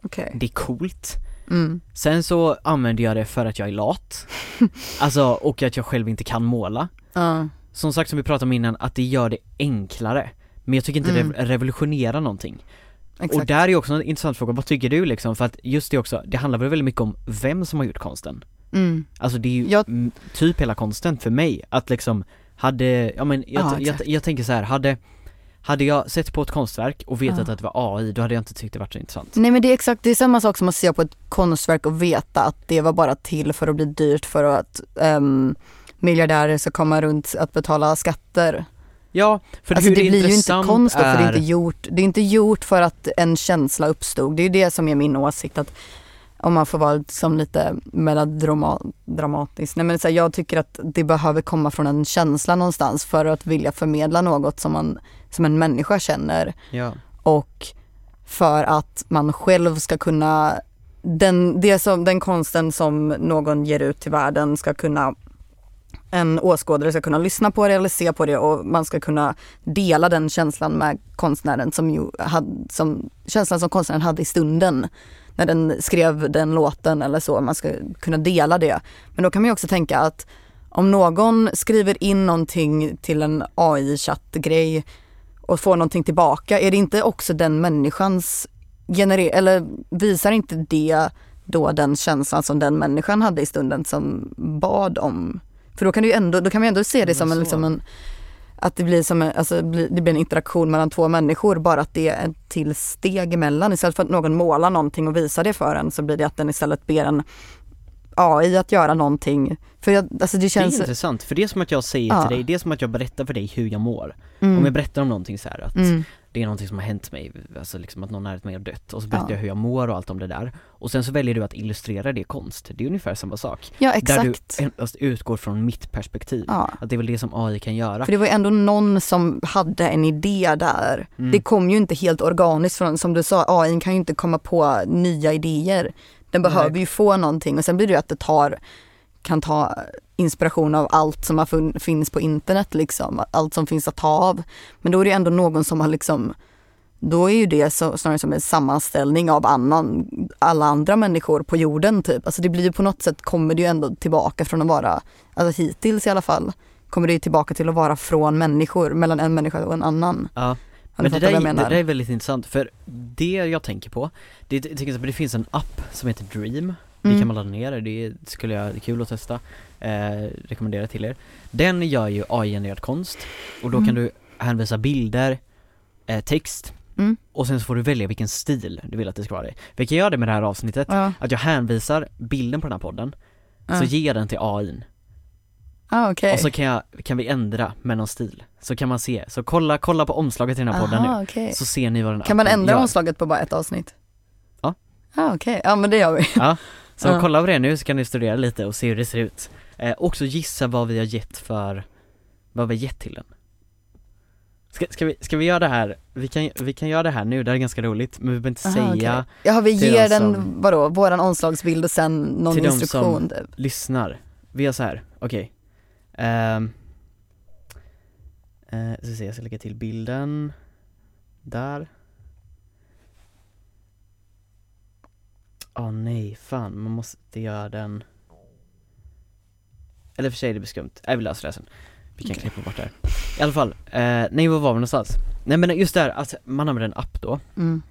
Okej. det är coolt. Mm. Sen så använder jag det för att jag är lat, [LAUGHS] alltså och att jag själv inte kan måla. Ja. Som sagt som vi pratade om innan, att det gör det enklare. Men jag tycker inte Mm. det revolutionerar någonting. Exakt. Och där är också en intressant fråga, vad tycker du liksom? För att just det också, det handlar väl väldigt mycket om vem som har gjort konsten. Mm. Alltså det är ju Jag- typ hela konsten för mig, att liksom hade, ja men jag, Ja, jag, exakt. jag, tänker så här, hade hade jag sett på ett konstverk och vetat Ja. att det var AI, då hade jag inte tyckt det varit så intressant. Nej men det är exakt, det är samma sak som att se på ett konstverk och veta att det var bara till för att bli dyrt för att um, miljardärer ska komma runt att betala skatter. Ja, för Alltså hur det blir ju inte konst då, för det är är- inte gjort, det är inte gjort för att en känsla uppstod. Det är ju det som är min åsikt att om man får vara liksom lite melodramatisk. Nej men så här, jag tycker att det behöver komma från en känsla någonstans för att vilja förmedla något som, man, som en människa känner. Ja, och för att man själv ska kunna, den, det som, den konsten som någon ger ut till världen ska kunna en åskådare ska kunna lyssna på det eller se på det och man ska kunna dela den känslan med konstnären som ju hade, som, känslan som konstnären hade i stunden när den skrev den låten eller så, man ska kunna dela det. Men då kan man ju också tänka att om någon skriver in någonting till en AI-chattgrej och får någonting tillbaka, är det inte också den människans generer eller visar inte det då den känslan som den människan hade i stunden som bad om? För då kan, ju ändå, då kan vi ändå se det som en, liksom en att det blir som en, alltså det blir en interaktion mellan två människor, bara att det är ett till steg emellan. Istället för att någon målar någonting och visar det för en så blir det att den istället ber en AI att göra någonting. För jag, alltså det det är känns... intressant, för det är som att jag säger Ja. till dig, det är som att jag berättar för dig hur jag mår. Mm. Om jag berättar om någonting så här att Mm. Det är någonting som har hänt mig, alltså liksom att någon nära mig har dött och så berättar Ja. jag hur jag mår och allt om det där. Och sen så väljer du att illustrera det i konst, det är ungefär samma sak. Ja Där exakt. du endast utgår från mitt perspektiv. Ja. Att det är väl det som AI kan göra. För det var ju ändå någon som hade en idé där. Mm. Det kom ju inte helt organiskt från, som du sa, AI kan ju inte komma på nya idéer. Den behöver Nej. ju få någonting och sen blir det ju att det tar, kan ta inspiration av allt som har finns på internet liksom, allt som finns att ta av. Men då är det ändå någon som har liksom, då är ju det så, snarare som en sammanställning av annan, alla andra människor på jorden typ. Alltså det blir ju på något sätt, kommer det ju ändå tillbaka från att vara, alltså hittills i alla fall, kommer det ju tillbaka till att vara från människor, mellan en människa och en annan. Ja. Men det där, det där är väldigt intressant för det jag tänker på, det är till exempel det finns en app som heter Dream Mm. kan man ladda ner det, det skulle jag, det är kul att testa. Eh, rekommendera till er. Den gör ju AI-genererad konst och då Mm. kan du hänvisa bilder, eh, text Mm. och sen så får du välja vilken stil du vill att det ska vara i. Vi kan göra det med det här avsnittet, Ja, att jag hänvisar bilden på den här podden, ja. så ger jag den till AI ah, okej. och så kan, jag, kan vi ändra med någon stil. Så kan man se, så kolla, kolla på omslaget till den här podden nu, Aha, okej. så ser ni vad den Kan man ändra gör. omslaget på bara ett avsnitt? Ja. Ah, okej, ja men det gör vi. Ja, [LAUGHS] så Ja. kolla på det nu så kan ni studera lite och se hur det ser ut. Eh, också gissa vad vi har gett för, vad vi har gett till den. Ska, ska, vi, ska vi göra det här, vi kan, vi kan göra det här nu, det här är ganska roligt, men vi behöver inte Aha, säga, okej. Jaha vi till ger de den, som- vadå, våran omslagsbild och sen någon Till de instruktion som- typ. lyssnar. Vi gör så här, okej. Ehm. Eh, ska se, jag ska lägga till bilden, där. Åh nej, fan, man måste göra den Eller för sig det blir skumt, nej vi löser det sen Vi kan klippa bort det här I alla fall, eh, nej var var vi någonstans? Nej men just det här att man använder en app då Mm.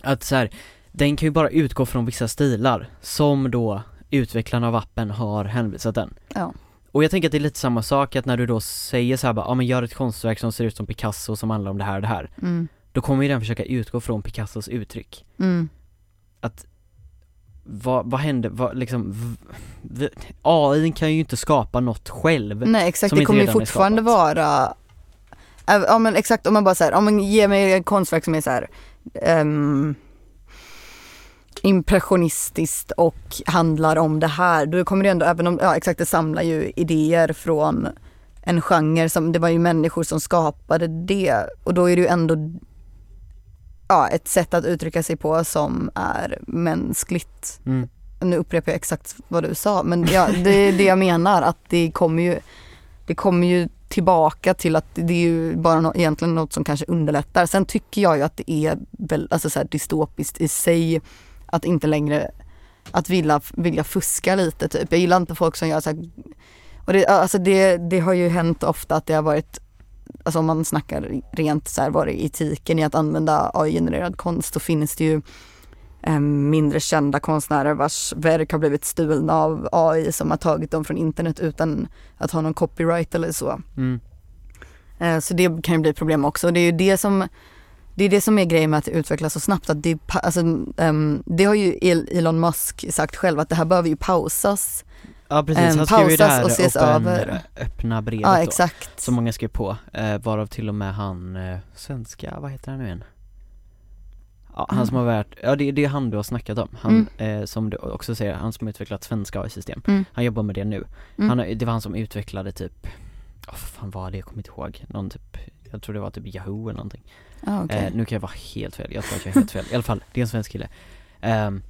Att så här, den kan ju bara utgå från vissa stilar som då utvecklarna av appen har hänvisat den Ja. Och jag tänker att det är lite samma sak att när du då säger så här bara, ja men gör ett konstverk som ser ut som Picasso som handlar om det här och det här Mm. Då kommer ju den försöka utgå från Picassos uttryck Mm. Vad, vad händer, vad liksom, v, AI kan ju inte skapa något själv Nej exakt, det kommer ju fortfarande vara Ja men exakt, om man bara säger, om man ger mig ett konstverk som är så här ehm, impressionistiskt och handlar om det här, då kommer det ändå, även om, ja exakt det samlar ju idéer från en genre som, det var ju människor som skapade det och då är det ju ändå ja, ett sätt att uttrycka sig på som är mänskligt mm. nu upprepar jag exakt vad du sa, men ja, det är det jag menar att det kommer ju det kommer ju tillbaka till att det är ju bara no, egentligen något som kanske underlättar. Sen tycker jag ju att det är väl, alltså så dystopiskt i sig att inte längre att vilja, vilja fuska lite typ. Jag gillar inte folk som gör så här, och det, alltså det, det har ju hänt ofta att det har varit Alltså om man snackar rent så här, vad är etiken i att använda AI-genererad konst så finns det ju eh, mindre kända konstnärer vars verk har blivit stulna av AI som har tagit dem från internet utan att ha någon copyright eller så. Mm. Eh, Så det kan ju bli problem också. Det är ju det som det är det som är grejen med att det utvecklas så snabbt. Att det, alltså, ehm, det har ju El- Elon Musk sagt själv att det här behöver ju pausas. Ja precis, Ehm, han skrev ju det här och ses öppen, över. öppna brevet Ja då exakt. Som många skrev på, eh, varav till och med han, eh, svenska, vad heter han nu igen? Ja, han som har varit, ja det, det är han du har snackat om, han eh, som du också säger, han som har utvecklat svenska AI-system Mm. Han jobbar med det nu, Mm. han, det var han som utvecklade typ, vad fan var det, jag kommer inte ihåg, någon typ, jag tror det var typ Yahoo eller någonting Ja, okej. eh, Nu kan jag vara helt fel, jag tror att jag är helt fel, i alla fall, det är en svensk kille Ehm,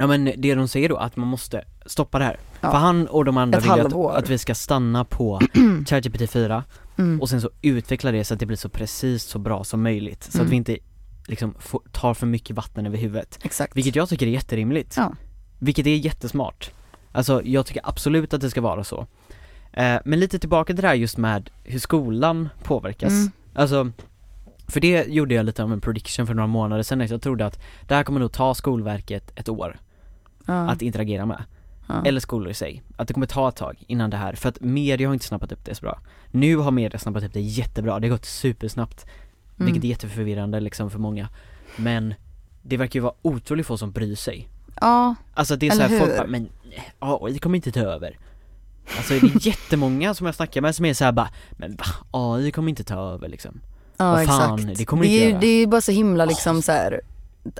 Ja men det de säger då, att man måste stoppa det här Ja. För han och de andra Ett vill halvår. att, att vi ska stanna på [CLEARS THROAT] ChatGPT 4 mm. och sen så utveckla det så att det blir så precis så bra som möjligt så Mm. att vi inte liksom får, tar för mycket vatten över huvudet Exakt. Vilket jag tycker är jätterimligt Ja. Vilket är jättesmart Alltså jag tycker absolut att det ska vara så eh, Men lite tillbaka till det här just med hur skolan påverkas Mm. Alltså För det gjorde jag lite av en prediction för några månader sedan jag trodde att det här kommer nog ta skolverket ett år Ja. att interagera med ja. eller skolor i sig. Att det kommer ta ett tag innan det här, för att media har inte snappat upp det så bra. Nu har media snappat upp det jättebra, det har gått supersnabbt, Mm. vilket är jätteförvirrande liksom för många. Men det verkar ju vara otroligt få som bryr sig. Ja, Alltså det är såhär, folk bara, men ja, det kommer inte ta över. Alltså det är [LAUGHS] jättemånga som jag snackar med som är såhär bara, men va? AI kommer inte ta över liksom. ja Vad fan, exakt. det kommer det, inte är, göra. det är ju bara så himla liksom så här,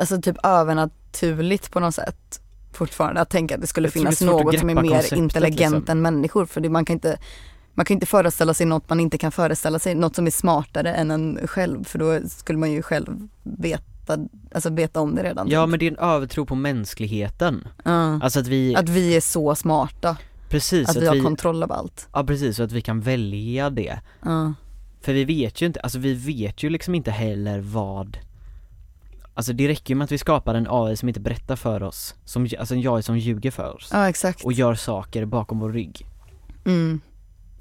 alltså typ övernaturligt på något sätt fortfarande att tänka att det skulle det finnas något som är mer konceptet, intelligent liksom. än människor för det, man kan inte man kan inte föreställa sig något man inte kan föreställa sig, något som är smartare än en själv för då skulle man ju själv veta, alltså veta om det redan. Ja men det är en övertro på mänskligheten. Ja. Alltså att vi, Att vi är så smarta, precis, att att vi har vi, kontroll över allt. ja precis, så att vi kan välja det. Ja. För vi vet ju inte, alltså vi vet ju liksom inte heller vad Alltså det räcker ju med att vi skapar en AI som inte berättar för oss, som, alltså en AI som ljuger för oss ja exakt. och gör saker bakom vår rygg Mm.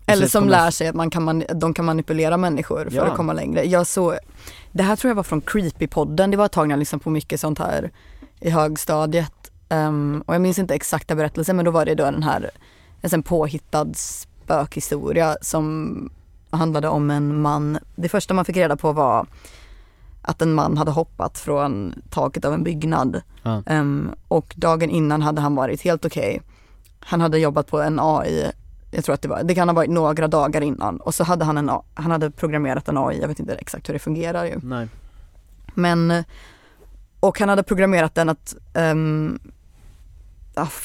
Och Eller som kommer- lär sig att man kan man, de kan manipulera människor för Ja. att komma längre. Jag såg, det här tror jag var från Creepypodden, det var ett tag när jag lyssnade på mycket sånt här i högstadiet. Ehm, och jag minns inte exakta berättelsen men då var det då den här, en påhittad spökhistoria som handlade om en man. Det första man fick reda på var att en man hade hoppat från taket av en byggnad. Ja. Ehm, och dagen innan hade han varit helt okej. Han hade jobbat på en AI, jag tror att det var, det kan ha varit några dagar innan. Och så hade han en, han hade programmerat en AI, jag vet inte exakt hur det fungerar ju. Nej. Men, och han hade programmerat den att um,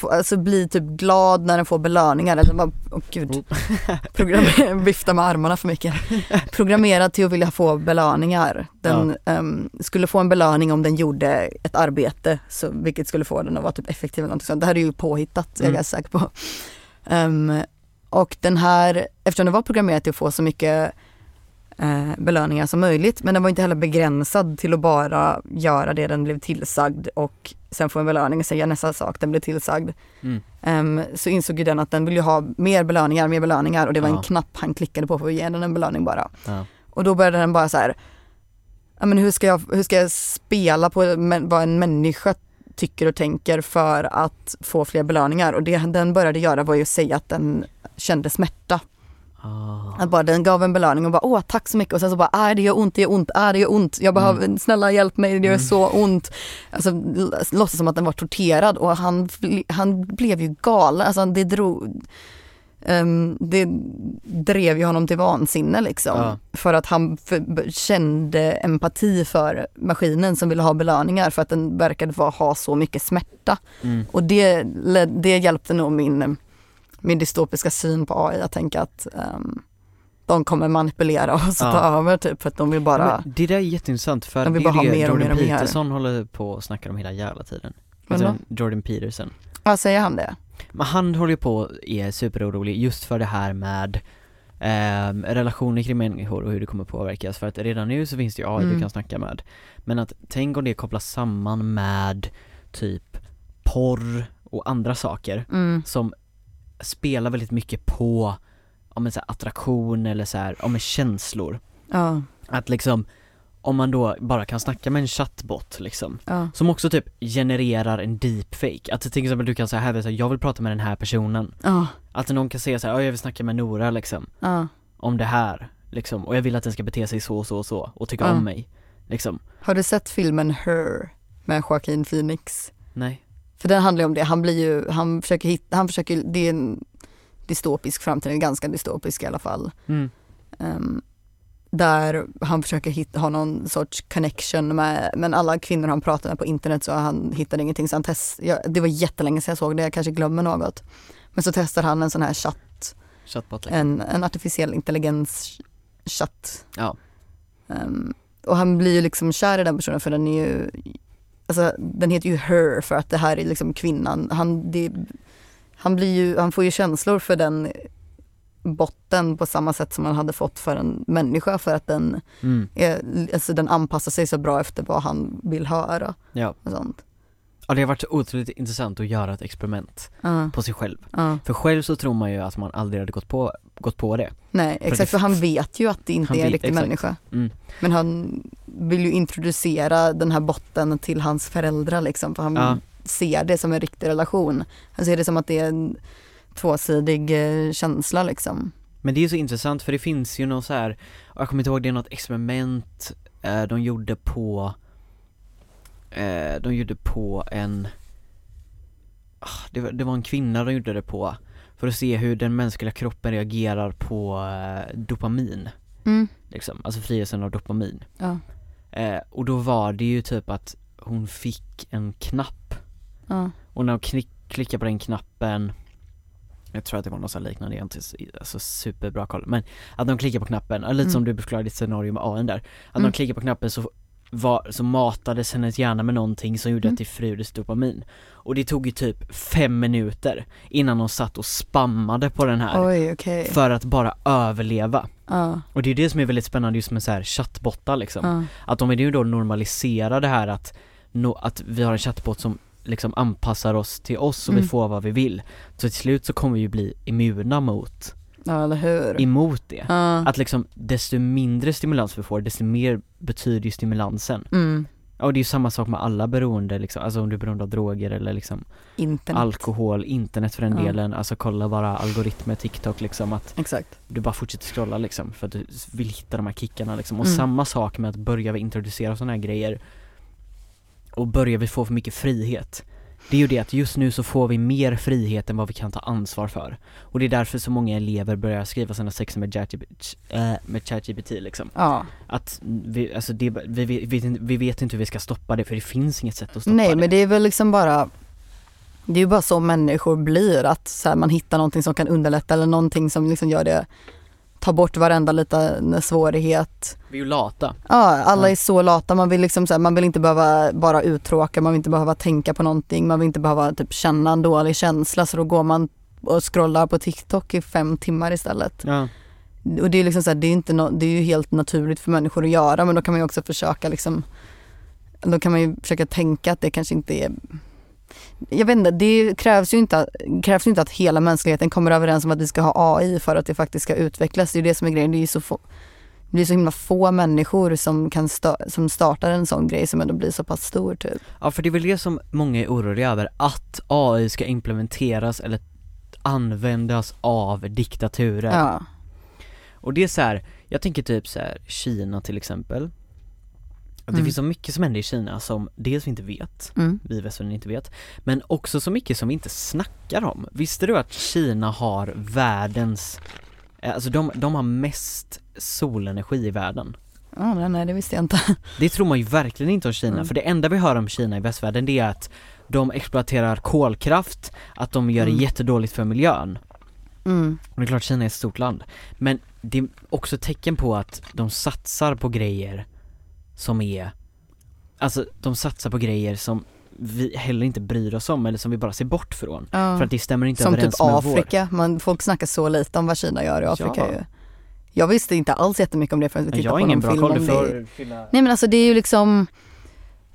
alltså bli typ glad när den får belöningar eller bara, åh gud, [LAUGHS] Program- [LAUGHS] vifta med armarna för mycket. Programmerad till att vilja få belöningar. Den ehm, skulle få en belöning om den gjorde ett arbete, så, vilket skulle få den att vara typ effektiv eller någonting sånt. Det här är ju påhittat, jag är Mm. ganska säker på. Ehm, och den här, eftersom den var programmerad till att få så mycket eh, belöningar som möjligt, men den var inte heller begränsad till att bara göra det den blev tillsagd och sen få en belöning och säga nästa sak den blev tillsagd. Mm. Ehm, så insåg ju den att den ville ju ha mer belöningar, mer belöningar och det var Ja. en knapp han klickade på för att ge den en belöning bara. Ja. Och då började den bara så här, ja men hur ska jag, hur ska jag spela på vad en människa tycker och tänker för att få fler belöningar och det den började göra var ju att säga att den kände smärta. Ah. Att bara den gav en belöning och bara åh tack så mycket och sen så bara äh, det gör ont, det gör ont, äh, det gör ont, jag behöver, snälla hjälp mig, det gör Mm. så ont. Alltså låtsas som att den var torterad och han, han blev ju galen, alltså det drog ehm, det drev ju honom till vansinne liksom. Ja. För att han för, kände empati för maskinen som ville ha belöningar för att den verkade ha så mycket smärta. Mm. Och det, det hjälpte nog min, min dystopiska syn på AI att tänka att ehm, de kommer manipulera [LAUGHS] oss och Ja. ta över typ för att de vill bara, Men det där är jätteintressant för De vill det är bara ha det mer och Jordan och. Peterson håller på och snackar om hela jävla tiden. Alltså Jordan Peterson. vad säger han det? Men han håller ju på och är superorolig just för det här med ehm, relationer kring människor och hur det kommer påverkas för att redan nu så finns det ju AI du Mm. kan snacka med Men att tänk om det kopplas samman med typ porr och andra saker Mm. som spelar väldigt mycket på om en så här attraktion eller så här, om en känslor. Ja, Att liksom om man då bara kan snacka med en chattbot liksom ja, Som också typ genererar en deepfake, att till exempel du kan säga här, jag vill prata med den här personen. Ja, Att någon kan säga så här, "Ja, jag vill snacka med Nora liksom, ja. om det här liksom, och jag vill att den ska bete sig så och så och så, och tycka om mig Liksom, Har du sett filmen Her med Joaquin Phoenix? nej För den handlar ju om det, han blir ju, han försöker hitta, han försöker, det är en dystopisk framtid, en ganska dystopisk i alla fall. mm. Ehm, där han försöker hitta, ha någon sorts connection med, men alla kvinnor han pratar med på internet så han hittade ingenting så han test, ja, det var jättelänge sedan jag såg det, jag kanske glömmer något. Men så testar han en sån här chatt, Chatbot liksom. en, en artificiell intelligens chatt. Ja, Ehm, och han blir ju liksom kär i den personen för den är ju, alltså den heter ju her för att det här är liksom kvinnan. Han, det, han blir ju, han får ju känslor för den botten på samma sätt som han hade fått för en människa för att den, mm. är, alltså den anpassar sig så bra efter vad han vill höra ja och sånt. Ja det har varit så otroligt intressant att göra ett experiment Ja, på sig själv ja. För själv så tror man ju att man aldrig hade gått på, gått på det Nej det- exakt, för han vet ju att det inte är en riktig exakt. människa. mm. Men han vill ju introducera den här botten till hans föräldrar liksom, för han Ja. ser det som en riktig relation. Han ser det som att det är en tvåsidig eh, känsla liksom. Men det är så intressant för det finns ju någon så här, jag kommer inte ihåg, det är något experiment eh, de gjorde på eh, De gjorde på en ah, det, var, det var en kvinna de gjorde det på För att se hur den mänskliga kroppen reagerar på eh, dopamin Mm. liksom, alltså friheten av dopamin Ja, eh, Och då var det ju typ att hon fick en knapp ja, och när hon klick, klickade på den knappen Jag tror att det var något så liknande, jag har inte alltså superbra koll Men att de klickar på knappen, lite Mm. som du beskrev ditt scenario med AN där Att Mm. de klickar på knappen så var, så matades hennes hjärna med någonting som gjorde Mm. att det fröjdes dopamin Och det tog ju typ fem minuter innan de satt och spammade på den här oj okej. För att bara överleva Ja, Och det är det som är väldigt spännande just med så här chattbottar liksom ja, att om vi nu då normaliserar det här att, no, att vi har en chattbot som liksom anpassar oss till oss och vi Mm. får vad vi vill Så till slut så kommer vi ju bli immuna mot, ja eller hur. emot det Ja, Att liksom desto mindre stimulans vi får, desto mer betyder ju stimulansen mm, och det är ju samma sak med alla beroende liksom, alltså om du är beroende av droger eller liksom Internet. alkohol, internet för den Ja. delen, alltså kolla bara algoritmer, TikTok liksom att Exakt. du bara fortsätter scrolla liksom för att du vill hitta de här kickarna liksom. Och Mm. samma sak med att börja vi introducera sådana här grejer och börjar vi få för mycket frihet. Det är ju det att just nu så får vi mer frihet än vad vi kan ta ansvar för. Och det är därför så många elever börjar skriva sina sexer med ChatGPT, äh, ChatGPT liksom. Ja. Att vi, alltså det, vi, vi, vi, vi vet inte hur vi ska stoppa det för det finns inget sätt att stoppa Nej det. men det är väl liksom bara Det är ju bara så människor blir att så här, man hittar någonting som kan underlätta eller någonting som liksom gör det Ta bort varenda liten svårighet Vi är ju lata. Ja, alla är så lata. Man vill liksom här, man vill inte behöva bara uttråka, man vill inte behöva tänka på någonting, man vill inte behöva typ känna en dålig känsla så då går man och scrollar på TikTok i fem timmar istället. Ja. Och det är liksom så här, det är inte no, det är ju helt naturligt för människor att göra men då kan man ju också försöka liksom då kan man ju försöka tänka att det kanske inte är jag vet inte, det krävs ju inte, krävs ju inte att hela mänskligheten kommer överens om att vi ska ha AI för att det faktiskt ska utvecklas. Det är ju det som är grejen. Det är ju så få, det blir så himla få människor som, kan sta, som startar en sån grej som ändå blir så pass stor typ. Ja för det är väl det som många är oroliga över, att AI ska implementeras eller användas av diktaturer. Ja. Och det är så här, jag tänker typ så här, Kina till exempel. Att det Mm. finns så mycket som händer i Kina som dels vi inte vet, Mm. vi västvärlden inte vet, men också så mycket som vi inte snackar om. Visste du att Kina har världens, eh, alltså de, de har mest solenergi i världen? Ja, nej, det visste jag inte. [LAUGHS] Det tror man ju verkligen inte om Kina, Mm. för det enda vi hör om Kina i västvärlden det är att de exploaterar kolkraft, att de gör det Mm. jättedåligt för miljön. Mm. Och det är klart Kina är ett stort land, men det är också tecken på att de satsar på grejer som är, alltså de satsar på grejer som vi heller inte bryr oss om eller som vi bara ser bort från. Ja. För att det stämmer inte Som överens typ med Afrika, man, folk snackar så lite om vad Kina gör i Afrika Ja. ju. Jag visste inte alls jättemycket om det förrän vi vår. tittade Jag har på ingen någon bra film koll, du det. får fylla Nej men alltså det är ju liksom,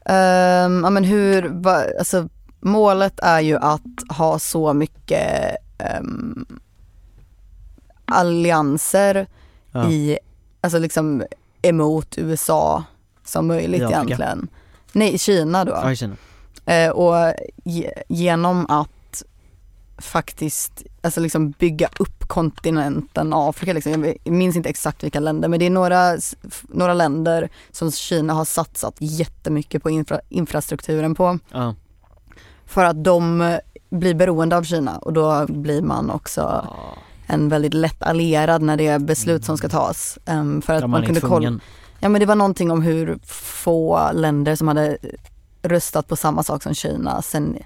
ehm, ja men hur, va, alltså målet är ju att ha så mycket ehm, allianser ja. i, alltså liksom emot USA som möjligt I Afrika? egentligen. Nej, Kina då. Ja, i Kina. Eh, och ge, genom att faktiskt alltså liksom bygga upp kontinenten Afrika. Liksom. Jag minns inte exakt vilka länder men det är några, några länder som Kina har satsat jättemycket på infra, infrastrukturen på. Ja. För att de eh, blir beroende av Kina och då blir man också Ja. en väldigt lätt allierad när det är beslut som ska tas. Ehm, för att Ja, man, man kunde kolla. Ja men det var någonting om hur få länder som hade röstat på samma sak som Kina sen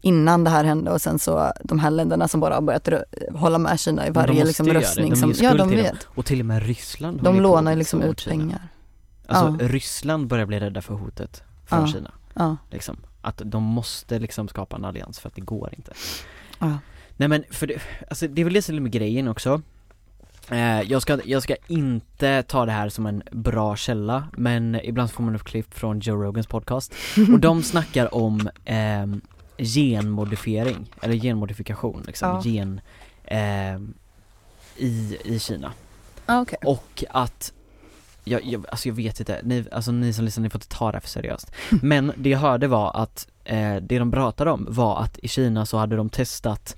innan det här hände och sen så de här länderna som bara har börjat hålla med Kina i varje liksom röstning. De som, ja de till dem. vet. Och till och med Ryssland De lånar liksom ut Kina. pengar. Alltså Ja. Ryssland börjar bli rädda för hotet från Ja. Kina. Ja. Liksom. Att de måste liksom skapa en allians för att det går inte. Ja. Nej men för det, alltså det är väl det som är med grejen också. Eh, jag, ska, jag ska inte ta det här som en bra källa, men ibland får man upp klipp från Joe Rogans podcast. Och de [LAUGHS] snackar om ehm, genmodifiering, eller genmodifikation liksom, Ja. gen ehm, i, i Kina. Ah, okej. Och att jag, jag, alltså jag vet inte, ni, alltså ni som lyssnar, ni får inte ta det här för seriöst. [LAUGHS] Men det jag hörde var att, eh, det de pratade om var att i Kina så hade de testat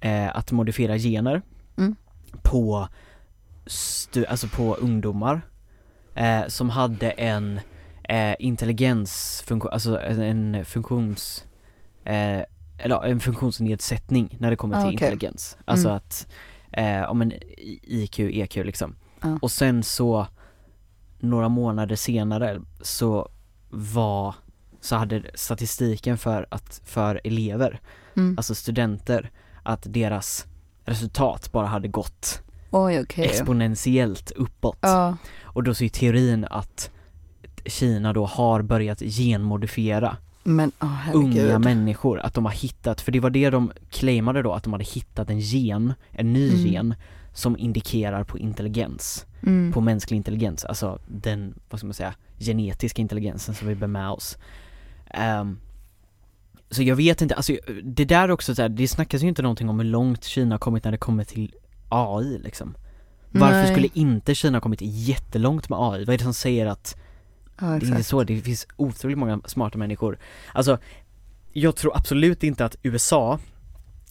eh, att modifiera gener Mm. På, alltså på ungdomar eh, som hade en eh, intelligensfunktion, alltså en, en funktions, eh, eller en funktionsnedsättning när det kommer Ah, till okej. intelligens. Alltså Mm. att, eh, om en IQ, EQ liksom. Ja. Och sen så, några månader senare så var, så hade statistiken för att, för elever, Mm. alltså studenter, att deras resultat bara hade gått Oj okej. exponentiellt uppåt. Ja. Och då så är teorin att Kina då har börjat genmodifiera Men oh, unga människor, att de har hittat, för det var det de claimade då, att de hade hittat en gen, en ny Mm. gen som indikerar på intelligens, Mm. på mänsklig intelligens, alltså den, vad ska man säga, genetiska intelligensen som vi bär med oss. Ehm, så jag vet inte, alltså det där också så här, det snackas ju inte någonting om hur långt Kina har kommit när det kommer till AI liksom. Varför Nej. skulle inte Kina ha kommit jättelångt med AI? Vad är det som säger att Ja, Det är inte så, det finns otroligt många smarta människor. Alltså, jag tror absolut inte att USA,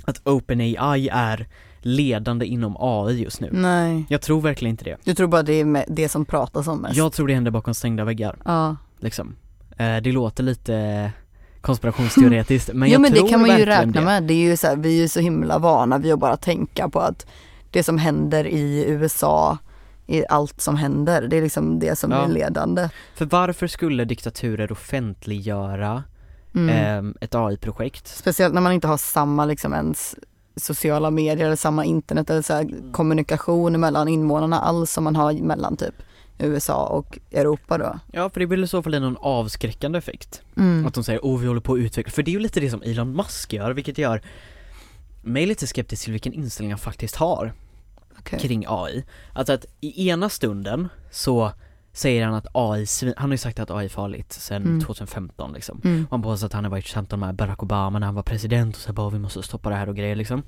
att OpenAI är ledande inom AI just nu. Nej, Jag tror verkligen inte det. du tror bara det är det som pratas om mest? Jag tror det händer bakom stängda väggar, Ja, liksom. Eh, det låter lite konspirationsteoretiskt, men jo jag men det kan man ju räkna det. med. Det är ju så här, vi är ju så himla vana vid att bara tänka på att det som händer i USA är allt som händer. Det är liksom det som Ja. är ledande. För varför skulle diktaturer offentliggöra Mm. ehm, ett AI-projekt? Speciellt när man inte har samma liksom ens sociala medier eller samma internet eller så här, kommunikation mellan invånarna alls som man har mellan typ USA och Europa då. Ja, för det blir i så fall någon avskräckande effekt. Mm. Att de säger oh vi håller på att utveckla, för det är ju lite det som Elon Musk gör, vilket gör mig lite skeptisk till vilken inställning han faktiskt har Okej. kring AI. Alltså att i ena stunden så säger han att AI, han har ju sagt att AI är farligt sedan Mm. 2015 liksom. Mm. Och han påstår att han har varit i samtal med Barack Obama när han var president och så bara vi måste stoppa det här och grejer liksom.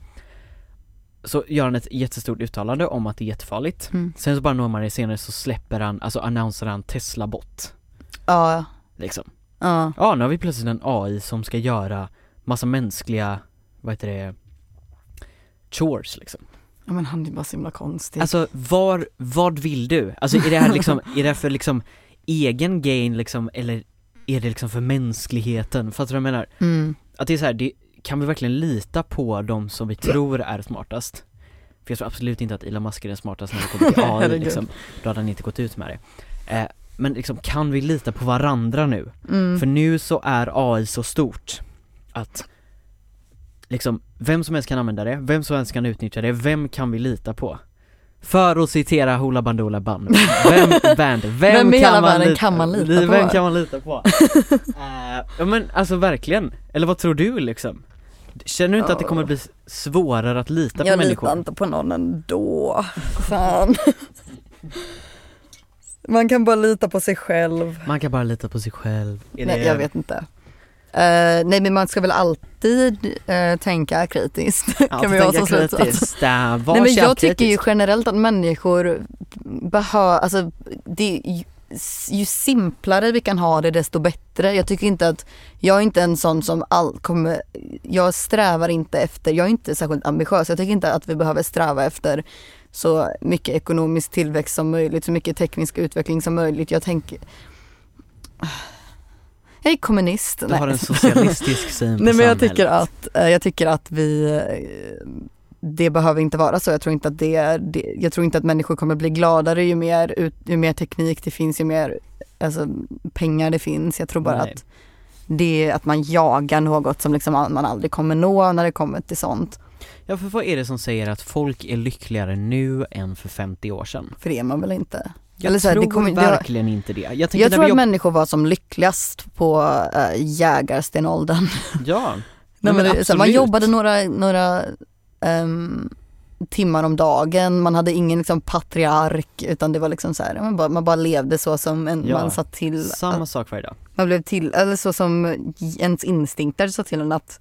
Så gör han ett jättestort uttalande om att det är jättefarligt. Mm. Sen så bara några månader senare så släpper han, alltså annonserar han Tesla-bot. Ja, Liksom. ja. Ja, nu har vi plötsligt en AI som ska göra massa mänskliga, vad heter det, chores liksom. ja men han är bara så himla konstig. Alltså var, vad vill du? Alltså är det här liksom, [LAUGHS] är det här för liksom egen gain liksom, eller är det liksom för mänskligheten? Fattar du vad jag menar? mm. Att det är så här, det, kan vi verkligen lita på de som vi tror är smartast? För jag tror absolut inte att Elon Musk är den smartaste när det kommer [LAUGHS] till AI liksom, då hade han inte gått ut med det. Eh, men liksom, kan vi lita på varandra nu? Mm. För nu så är AI så stort att liksom, vem som helst kan använda det, vem som helst kan utnyttja det, vem kan vi lita på? För att citera Hoola Bandoola Band, vem, [LAUGHS] band, vem, Vem i kan man lita, kan man lita Vem på? kan man lita på? [LAUGHS] Eh, ja men alltså verkligen, eller vad tror du liksom? Känner du inte att det kommer bli svårare att lita på Jag människor? litar inte på någon ändå. Fan. Man kan bara lita på sig själv. Man kan bara lita på sig själv Är Nej, det- jag vet inte. Eh, nej men man ska väl alltid eh, tänka kritiskt. Ja, kan vi ha som slutsats. Nej men jag tycker ju generellt att människor behöver, alltså det, ju, simplare vi kan ha det desto bättre. Jag tycker inte att, jag är inte en sån som all, kommer, jag strävar inte efter, jag är inte särskilt ambitiös. Jag tycker inte att vi behöver sträva efter så mycket ekonomisk tillväxt som möjligt, så mycket teknisk utveckling som möjligt. Jag tänker jag är kommunist. Du har en socialistisk [LAUGHS] syn på Nej men jag samhället. tycker att, eh, jag tycker att vi, eh, det behöver inte vara så. Jag tror inte att det, är- det jag tror inte att människor kommer bli gladare ju mer, ut, ju mer teknik det finns, ju mer alltså, pengar det finns. Jag tror bara Nej. att det är att man jagar något som liksom man aldrig kommer nå när det kommer till sånt. Ja för vad är det som säger att folk är lyckligare nu än för 50 år sedan? För det är man väl inte. Jag här, det tror kommer- det- verkligen inte det. Jag Jag tror att jobb- människor var som lyckligast på äh, jägarstenåldern. Ja, [LAUGHS] Nej, men men det, här, man jobbade några, några ehm, timmar om dagen, man hade ingen liksom, patriark utan det var liksom så här, man, bara, man bara levde så som en, Ja, man satt till, samma att, sak varje dag. man blev till, eller så som ens instinkter sa till en att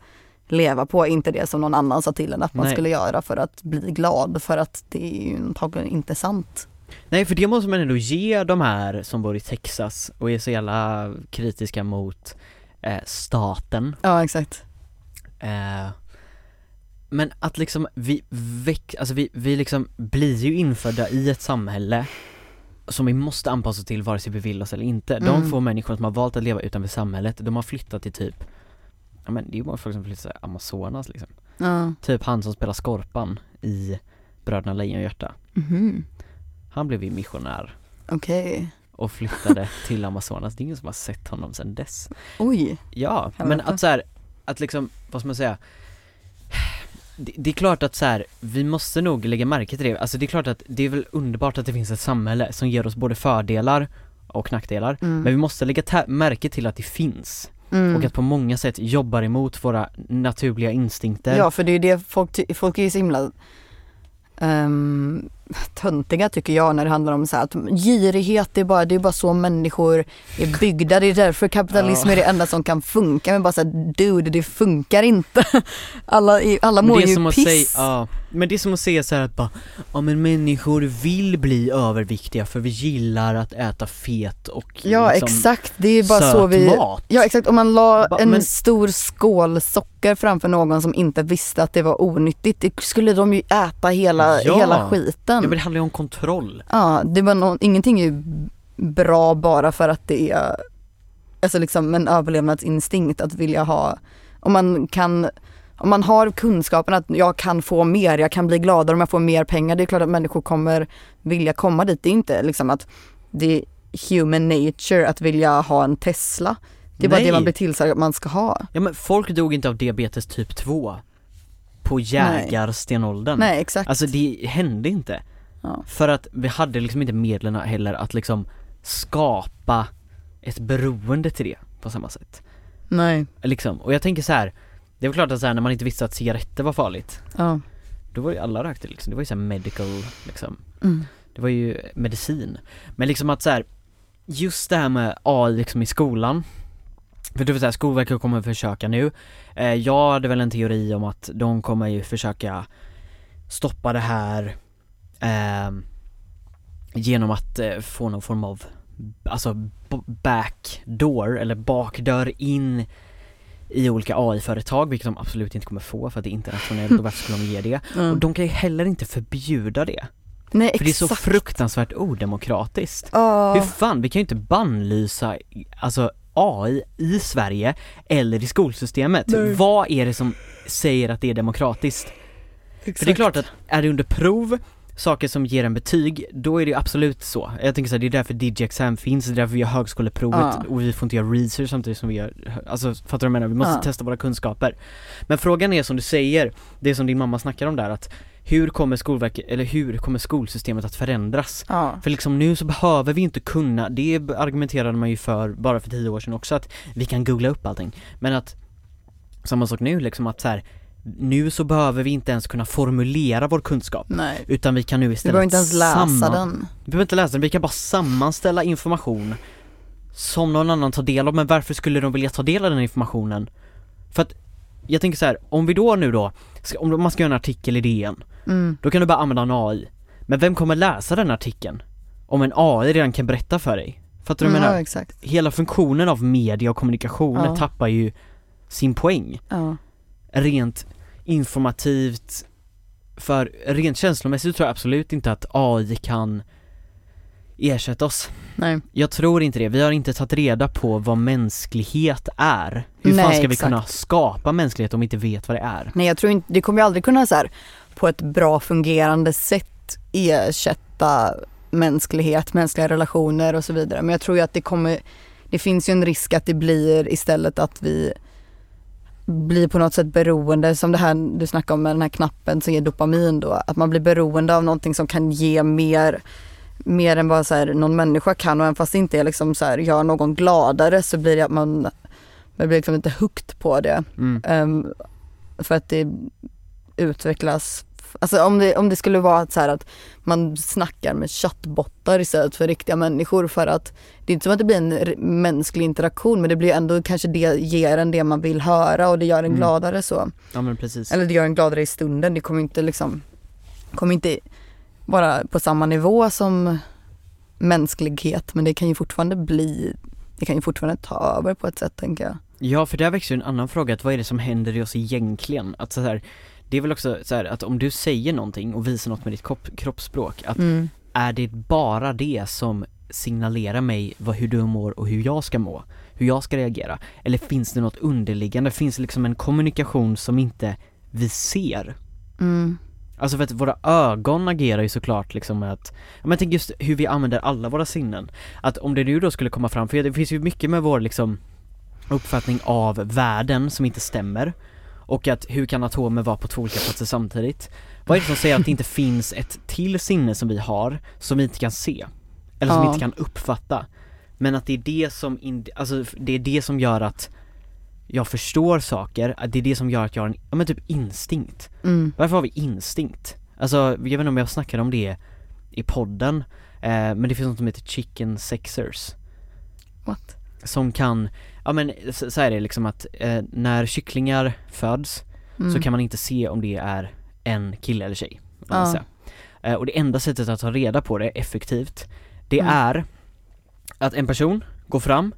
leva på, inte det som någon annan sa till en att man Nej. skulle göra för att bli glad, för att det är ju antagligen inte sant. Nej för det måste man ändå ge de här som bor i Texas och är så jävla kritiska mot eh, staten. Ja exakt. Eh, men att liksom vi väck, alltså vi, vi liksom blir ju infödda i ett samhälle som vi måste anpassa oss till vare sig vi vill oss eller inte. De Mm. få människor som har valt att leva utanför samhället, de har flyttat till typ Ja men det är ju många folk som flyttar till Amazonas liksom Ja. Typ han som spelar Skorpan i Bröderna Lejonhjärta Mhm. Han blev ju missionär Okej. och flyttade [LAUGHS] till Amazonas, det är ingen som har sett honom sedan dess Oj. Ja, men att så här, att liksom, vad ska man säga det, det är klart att så här, vi måste nog lägga märke till det, alltså det är klart att det är väl underbart att det finns ett samhälle som ger oss både fördelar och nackdelar Mm. Men vi måste lägga märke till att det finns Mm. och att på många sätt jobbar emot våra naturliga instinkter Ja för det är ju det folk, folk är ju så himla ehm, töntiga tycker jag när det handlar om så här att girighet det är bara, det är bara så människor är byggda. Det är därför kapitalism Ja. är det enda som kan funka. Men bara så här, dude det funkar inte. [LAUGHS] Alla, alla Men mår ju som att piss. säga, ja, men det är som att säga så här att bara, ja men människor vill bli överviktiga för vi gillar att äta fet och Ja liksom, exakt, det är bara så vi mat. Ja exakt, om man la Ba- en men- stor skål socker framför någon som inte visste att det var onyttigt, det skulle de ju äta hela, Ja. hela skiten. Ja men det handlar ju om kontroll. Ja, det var nå- ingenting är ju bra bara för att det är alltså liksom en överlevnadsinstinkt att vilja ha, om man kan om man har kunskapen att jag kan få mer, jag kan bli gladare om jag får mer pengar, det är klart att människor kommer vilja komma dit. Det är inte liksom att det är human nature att vilja ha en Tesla. Det är bara Nej. det man blir tillsagd att man ska ha. Ja men folk dog inte av diabetes typ 2 på jägarstenåldern. Nej exakt. Alltså det hände inte. Ja. För att vi hade liksom inte medlen heller att liksom skapa ett beroende till det på samma sätt. Nej. Liksom, och jag tänker så här. det var klart att så här, när man inte visste att cigaretter var farligt, Ja. då var ju alla rökte liksom, det var ju så här medical liksom, Mm. det var ju medicin. Men liksom att så här, just det här med AI liksom i skolan, för du vet såhär, Skolverket kommer försöka nu, eh, jag hade väl en teori om att de kommer ju försöka stoppa det här ehm, genom att eh, få någon form av, alltså backdoor eller bakdörr in i olika AI-företag, vilket de absolut inte kommer få för att det är internationellt och varför skulle de ge det? [LAUGHS] Och Mm. de kan ju heller inte förbjuda det, Nej för det är så exakt. fruktansvärt odemokratiskt. Ja. Hur fan, vi kan ju inte bannlysa alltså AI i Sverige eller i skolsystemet. Nej. Vad är det som säger att det är demokratiskt? För det är klart att är det under prov, saker som ger en betyg, då är det ju absolut så. Jag tänker så här, det är därför DigiExam finns, det är därför vi har högskoleprovet Ja. och vi får inte göra research samtidigt som vi gör, alltså fattar du vad jag menar? Vi måste Ja. testa våra kunskaper. Men frågan är som du säger, det som din mamma snackar om där att hur kommer skolverket, eller hur kommer skolsystemet att förändras? Ja. För liksom nu så behöver vi inte kunna, det argumenterade man ju för bara för tio år sedan också att vi kan googla upp allting. Men att, samma sak nu liksom att så här, nu så behöver vi inte ens kunna formulera vår kunskap. Nej. Utan vi kan nu istället behöver inte ens läsa samman- den. Vi behöver inte läsa den, vi kan bara sammanställa information som någon annan tar del av, men varför skulle de vilja ta del av den informationen? För att, jag tänker så här, om vi då nu då, om man ska göra en artikel i DN, Mm. då kan du bara använda en AI. Men vem kommer läsa den artikeln? Om en AI redan kan berätta för dig? Fattar du vad jag Ja menar? exakt. Hela funktionen av media och kommunikation Ja. tappar ju sin poäng. Ja. Rent informativt, för rent känslomässigt tror jag absolut inte att AI kan ersätta oss. Nej. Jag tror inte det, vi har inte tagit reda på vad mänsklighet är. Hur fan Nej, ska vi exakt. kunna skapa mänsklighet om vi inte vet vad det är? Nej jag tror inte, det kommer ju aldrig kunna så här, på ett bra fungerande sätt ersätta mänsklighet, mänskliga relationer och så vidare. Men jag tror ju att det kommer, det finns ju en risk att det blir istället att vi blir på något sätt beroende, som det här du snackade om med den här knappen som ger dopamin då, att man blir beroende av någonting som kan ge mer mer än vad så här, någon människa kan och även fast det inte är liksom så här, gör någon gladare så blir det att man, man blir liksom inte hooked på det. Mm. Ehm, för att det utvecklas, alltså om det, om det skulle vara så att man snackar med chattbottar istället för riktiga människor för att det är inte som att det blir en mänsklig interaktion men det blir ändå kanske det ger en det man vill höra och det gör en Mm. gladare så. Ja men precis. Eller det gör en gladare i stunden, det kommer inte liksom, kommer inte vara på samma nivå som mänsklighet men det kan ju fortfarande bli, det kan ju fortfarande ta över på ett sätt tänker jag. Ja för där växer ju en annan fråga, att vad är det som händer i oss egentligen? Att så här, det är väl också så här, att om du säger någonting och visar något med ditt kropp, kroppsspråk, att Mm. är det bara det som signalerar mig vad, hur du mår och hur jag ska må? Hur jag ska reagera? Eller finns det något underliggande? Finns det liksom en kommunikation som inte vi ser? Mm. Alltså för att våra ögon agerar ju såklart liksom med att, ja men tänk just hur vi använder alla våra sinnen. Att om det nu då skulle komma fram, för det finns ju mycket med vår liksom uppfattning av världen som inte stämmer. Och att hur kan atomer vara på två olika platser samtidigt? Vad är det som säger att det inte [LAUGHS] finns ett till sinne som vi har, som vi inte kan se? Eller som vi Ja. inte kan uppfatta? Men att det är det som, in, alltså det är det som gör att jag förstår saker, att det är det som gör att jag har en, ja men typ instinkt. Mm. Varför har vi instinkt? Alltså, jag vet inte om jag snackade om det i podden eh, Men det finns något som heter chicken sexers What? Som kan, ja men så, så är det liksom att eh, när kycklingar föds Mm. så kan man inte se om det är en kille eller tjej. Ja. Eh, och det enda sättet att ta reda på det effektivt, det Mm. är att en person går fram,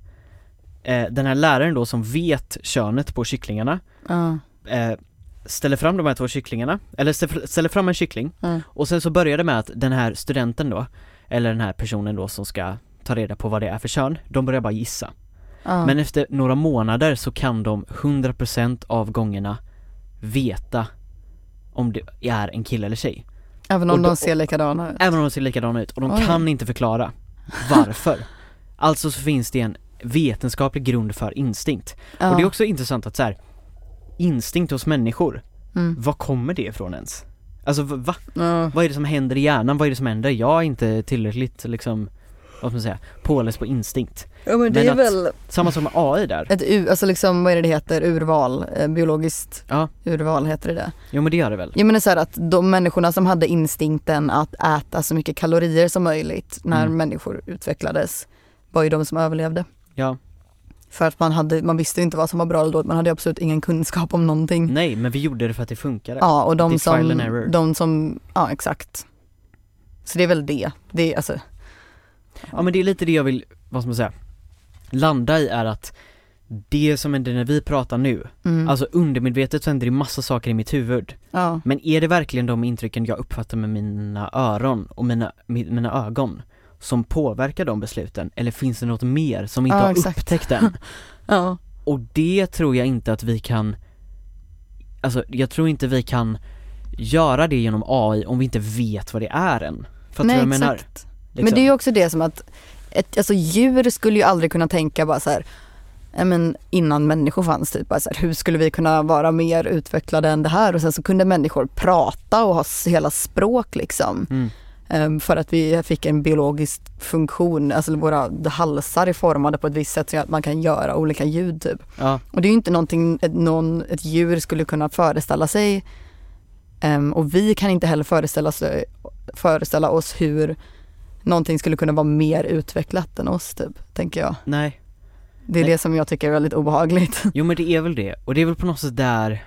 eh, den här läraren då som vet könet på kycklingarna, Ja. eh, ställer fram de här två kycklingarna, eller ställer ställer fram en kyckling Mm. och sen så börjar det med att den här studenten då, eller den här personen då som ska ta reda på vad det är för kön, de börjar bara gissa. Ja. Men efter några månader så kan de 100% av gångerna veta om det är en kille eller tjej. Även om då- de ser likadana ut. Även om de ser likadana ut och de Oj. kan inte förklara varför. [LAUGHS] alltså så finns det en vetenskaplig grund för instinkt. Ja. Och det är också intressant att så här, instinkt hos människor, Mm. var kommer det ifrån ens? Alltså va? Ja. Vad är det som händer i hjärnan? Vad är det som händer? Jag är inte tillräckligt liksom, vad ska man säga, påläst på instinkt. Ja men det Men är att- väl Samma som med AI där. ett u- alltså liksom vad är det det heter, urval, eh, biologiskt Ja, urval heter det det. jo men det gör det väl. Jag menar så här att de människorna som hade instinkten att äta så mycket kalorier som möjligt när Mm. människor utvecklades var ju de som överlevde. Ja, För att man, hade, man visste inte vad som var bra eller dåligt, man hade absolut ingen kunskap om någonting. nej men vi gjorde det för att det funkade. Ja och Det är de som, de som, ja exakt. Så det är väl det. Det är alltså, Ja men det är lite det jag vill, vad ska man säga, landa i är att det som händer när vi pratar nu, mm, alltså undermedvetet så händer det massa saker i mitt huvud. ja. Men är det verkligen de intrycken jag uppfattar med mina öron och mina, mi- mina ögon som påverkar de besluten? Eller finns det något mer som inte Ja, har exakt. upptäckt än? [LAUGHS] ja. Och det tror jag inte att vi kan Alltså jag tror inte vi kan göra det genom AI om vi inte vet vad det är än. Fattar du Nej jag menar? exakt. Liksom. Men det är ju också det som att, ett, alltså djur skulle ju aldrig kunna tänka bara så här, men innan människor fanns typ, bara så här, hur skulle vi kunna vara mer utvecklade än det här? Och sen så kunde människor prata och ha hela språk liksom. Mm. Ehm, för att vi fick en biologisk funktion, alltså våra halsar är formade på ett visst sätt så att man kan göra olika ljud typ. Ja, Och det är ju inte någonting ett, någon, ett djur skulle kunna föreställa sig. Ehm, och vi kan inte heller föreställa, sig, föreställa oss hur någonting skulle kunna vara mer utvecklat än oss typ, tänker jag. nej. Det är Nej. det som jag tycker är väldigt obehagligt. [LAUGHS] Jo men det är väl det. Och det är väl på något sätt där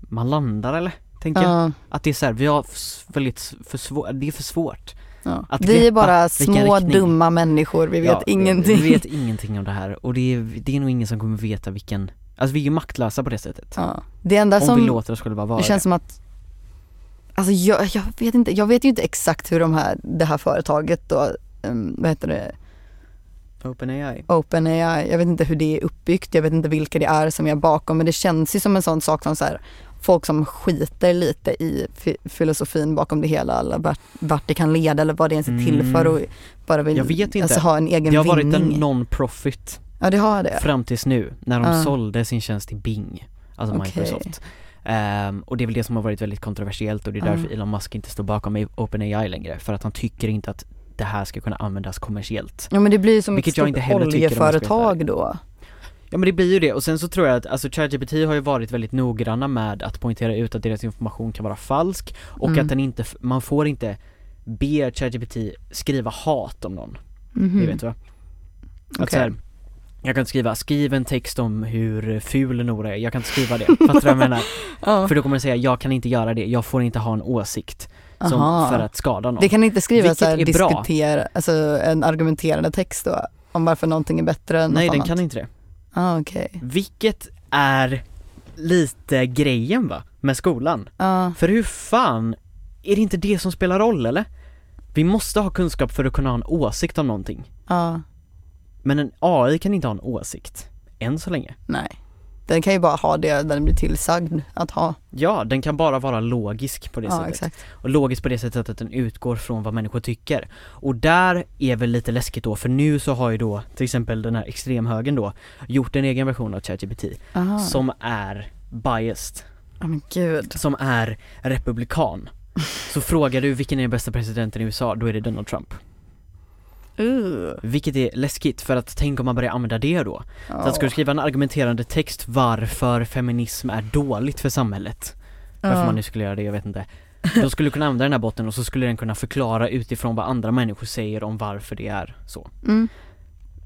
man landar eller? Tänker jag. Ja, Att det är så här, vi har väldigt för svårt, det är för svårt. ja. Vi är bara små riktning. dumma människor, vi vet Ja, ingenting. Vi vet ingenting om det här och det är, det är nog ingen som kommer veta vilken, alltså vi är ju maktlösa på det sättet. Ja. Det enda om som, vi låter oss själva vara det känns som att Alltså jag, jag vet inte, jag vet ju inte exakt hur de här, det här företaget då, um, vad heter det. OpenAI. OpenAI, jag vet inte hur det är uppbyggt, jag vet inte vilka det är som är bakom men det känns ju som en sån sak som så här, folk som skiter lite i fi- filosofin bakom det hela eller vart, vart det kan leda eller vad det ens är till Mm. för och bara vill Jag vet inte. Alltså, ha en egen Det har varit en vinning. non-profit Ja det har det. fram tills nu, när de Ja. sålde sin tjänst till Bing, alltså Okej. Microsoft. Ehm, och det är väl det som har varit väldigt kontroversiellt och det är därför Elon Musk inte står bakom OpenAI längre, för att han tycker inte att det här ska kunna användas kommersiellt. Ja men det blir ju som Vilket ett jag stort inte heller oljeföretag då. Ja men det blir ju det, och sen så tror jag att, alltså ChatGPT har ju varit väldigt noggranna med att poängtera ut att deras information kan vara falsk och Mm. att den inte, man får inte be ChatGPT skriva hat om någon, Mhm. det vet du va? Att så här, jag kan inte skriva, skriv en text om hur ful Nora är, jag kan inte skriva det, [LAUGHS] fattar du vad jag menar? Ja. För då kommer den säga, jag kan inte göra det, jag får inte ha en åsikt som, Aha. för att skada någon Det kan inte skriva Vilket så här, diskutera, alltså en argumenterande text då? Om varför någonting är bättre än Nej något den annat? kan inte det Ah, okej. Vilket är lite grejen va, med skolan Ja, För hur fan, är det inte det som spelar roll eller? Vi måste ha kunskap för att kunna ha en åsikt om någonting ja, Men en AI kan inte ha en åsikt, än så länge nej. Den kan ju bara ha det den blir tillsagd att ha. Ja, den kan bara vara logisk på det Ja, sättet exakt. Och logisk på det sättet att den utgår från vad människor tycker Och där är väl lite läskigt då, för nu så har ju då till exempel den här extremhögern då gjort en egen version av ChatGPT som är biased, Ja men gud. som är republikan [LAUGHS] Så frågar du vilken är den bästa presidenten i USA, då är det Donald Trump Uh. Vilket är läskigt för att tänk om man börjar använda det då. Så att ska du skriva en argumenterande text varför feminism är dåligt för samhället? Varför Ja. man nu skulle göra det, jag vet inte. Då skulle du kunna använda den här botten och så skulle den kunna förklara utifrån vad andra människor säger om varför det är så. Mm.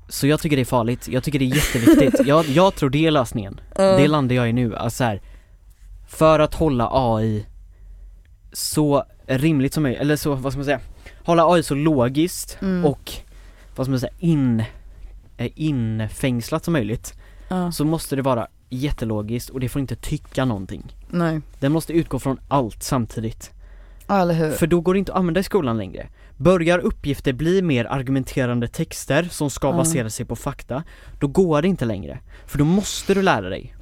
Så jag tycker det är farligt, jag tycker det är jätteviktigt, [LAUGHS] jag, jag tror det är lösningen. Det landar jag i nu, alltså så här, För att hålla AI så rimligt som möjligt, eller så, vad ska man säga Hålla AI så logiskt Mm. och vad ska man säga, in, eh, infängslat som möjligt Ja. Så måste det vara jättelogiskt och det får inte tycka någonting Nej. Den måste utgå från allt samtidigt Ja eller hur. För då går det inte att använda i skolan längre Börjar uppgifter bli mer argumenterande texter som ska Ja. basera sig på fakta Då går det inte längre För då måste du lära dig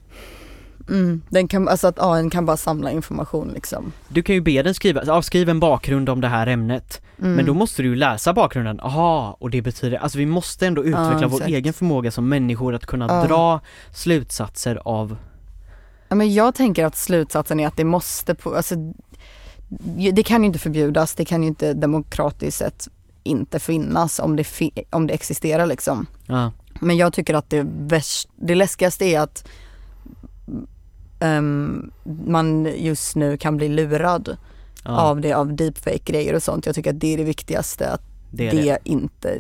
Mm. Den kan, alltså att AI kan bara samla information liksom. Du kan ju be den skriva, ja, skriv en bakgrund om det här ämnet Mm. Men då måste du ju läsa bakgrunden, aha, och det betyder, alltså vi måste ändå utveckla vår exakt. egen förmåga som människor att kunna Ja. dra slutsatser av Ja, men jag tänker att slutsatsen är att det måste på, alltså, det kan ju inte förbjudas, det kan ju inte demokratiskt sett inte finnas om det, fi, om det existerar liksom. Ja, Men jag tycker att det, värst, det läskigaste är att ehm, man just nu kan bli lurad ja av det, av deepfake-grejer och sånt. Jag tycker att det är det viktigaste, att det det, det, inte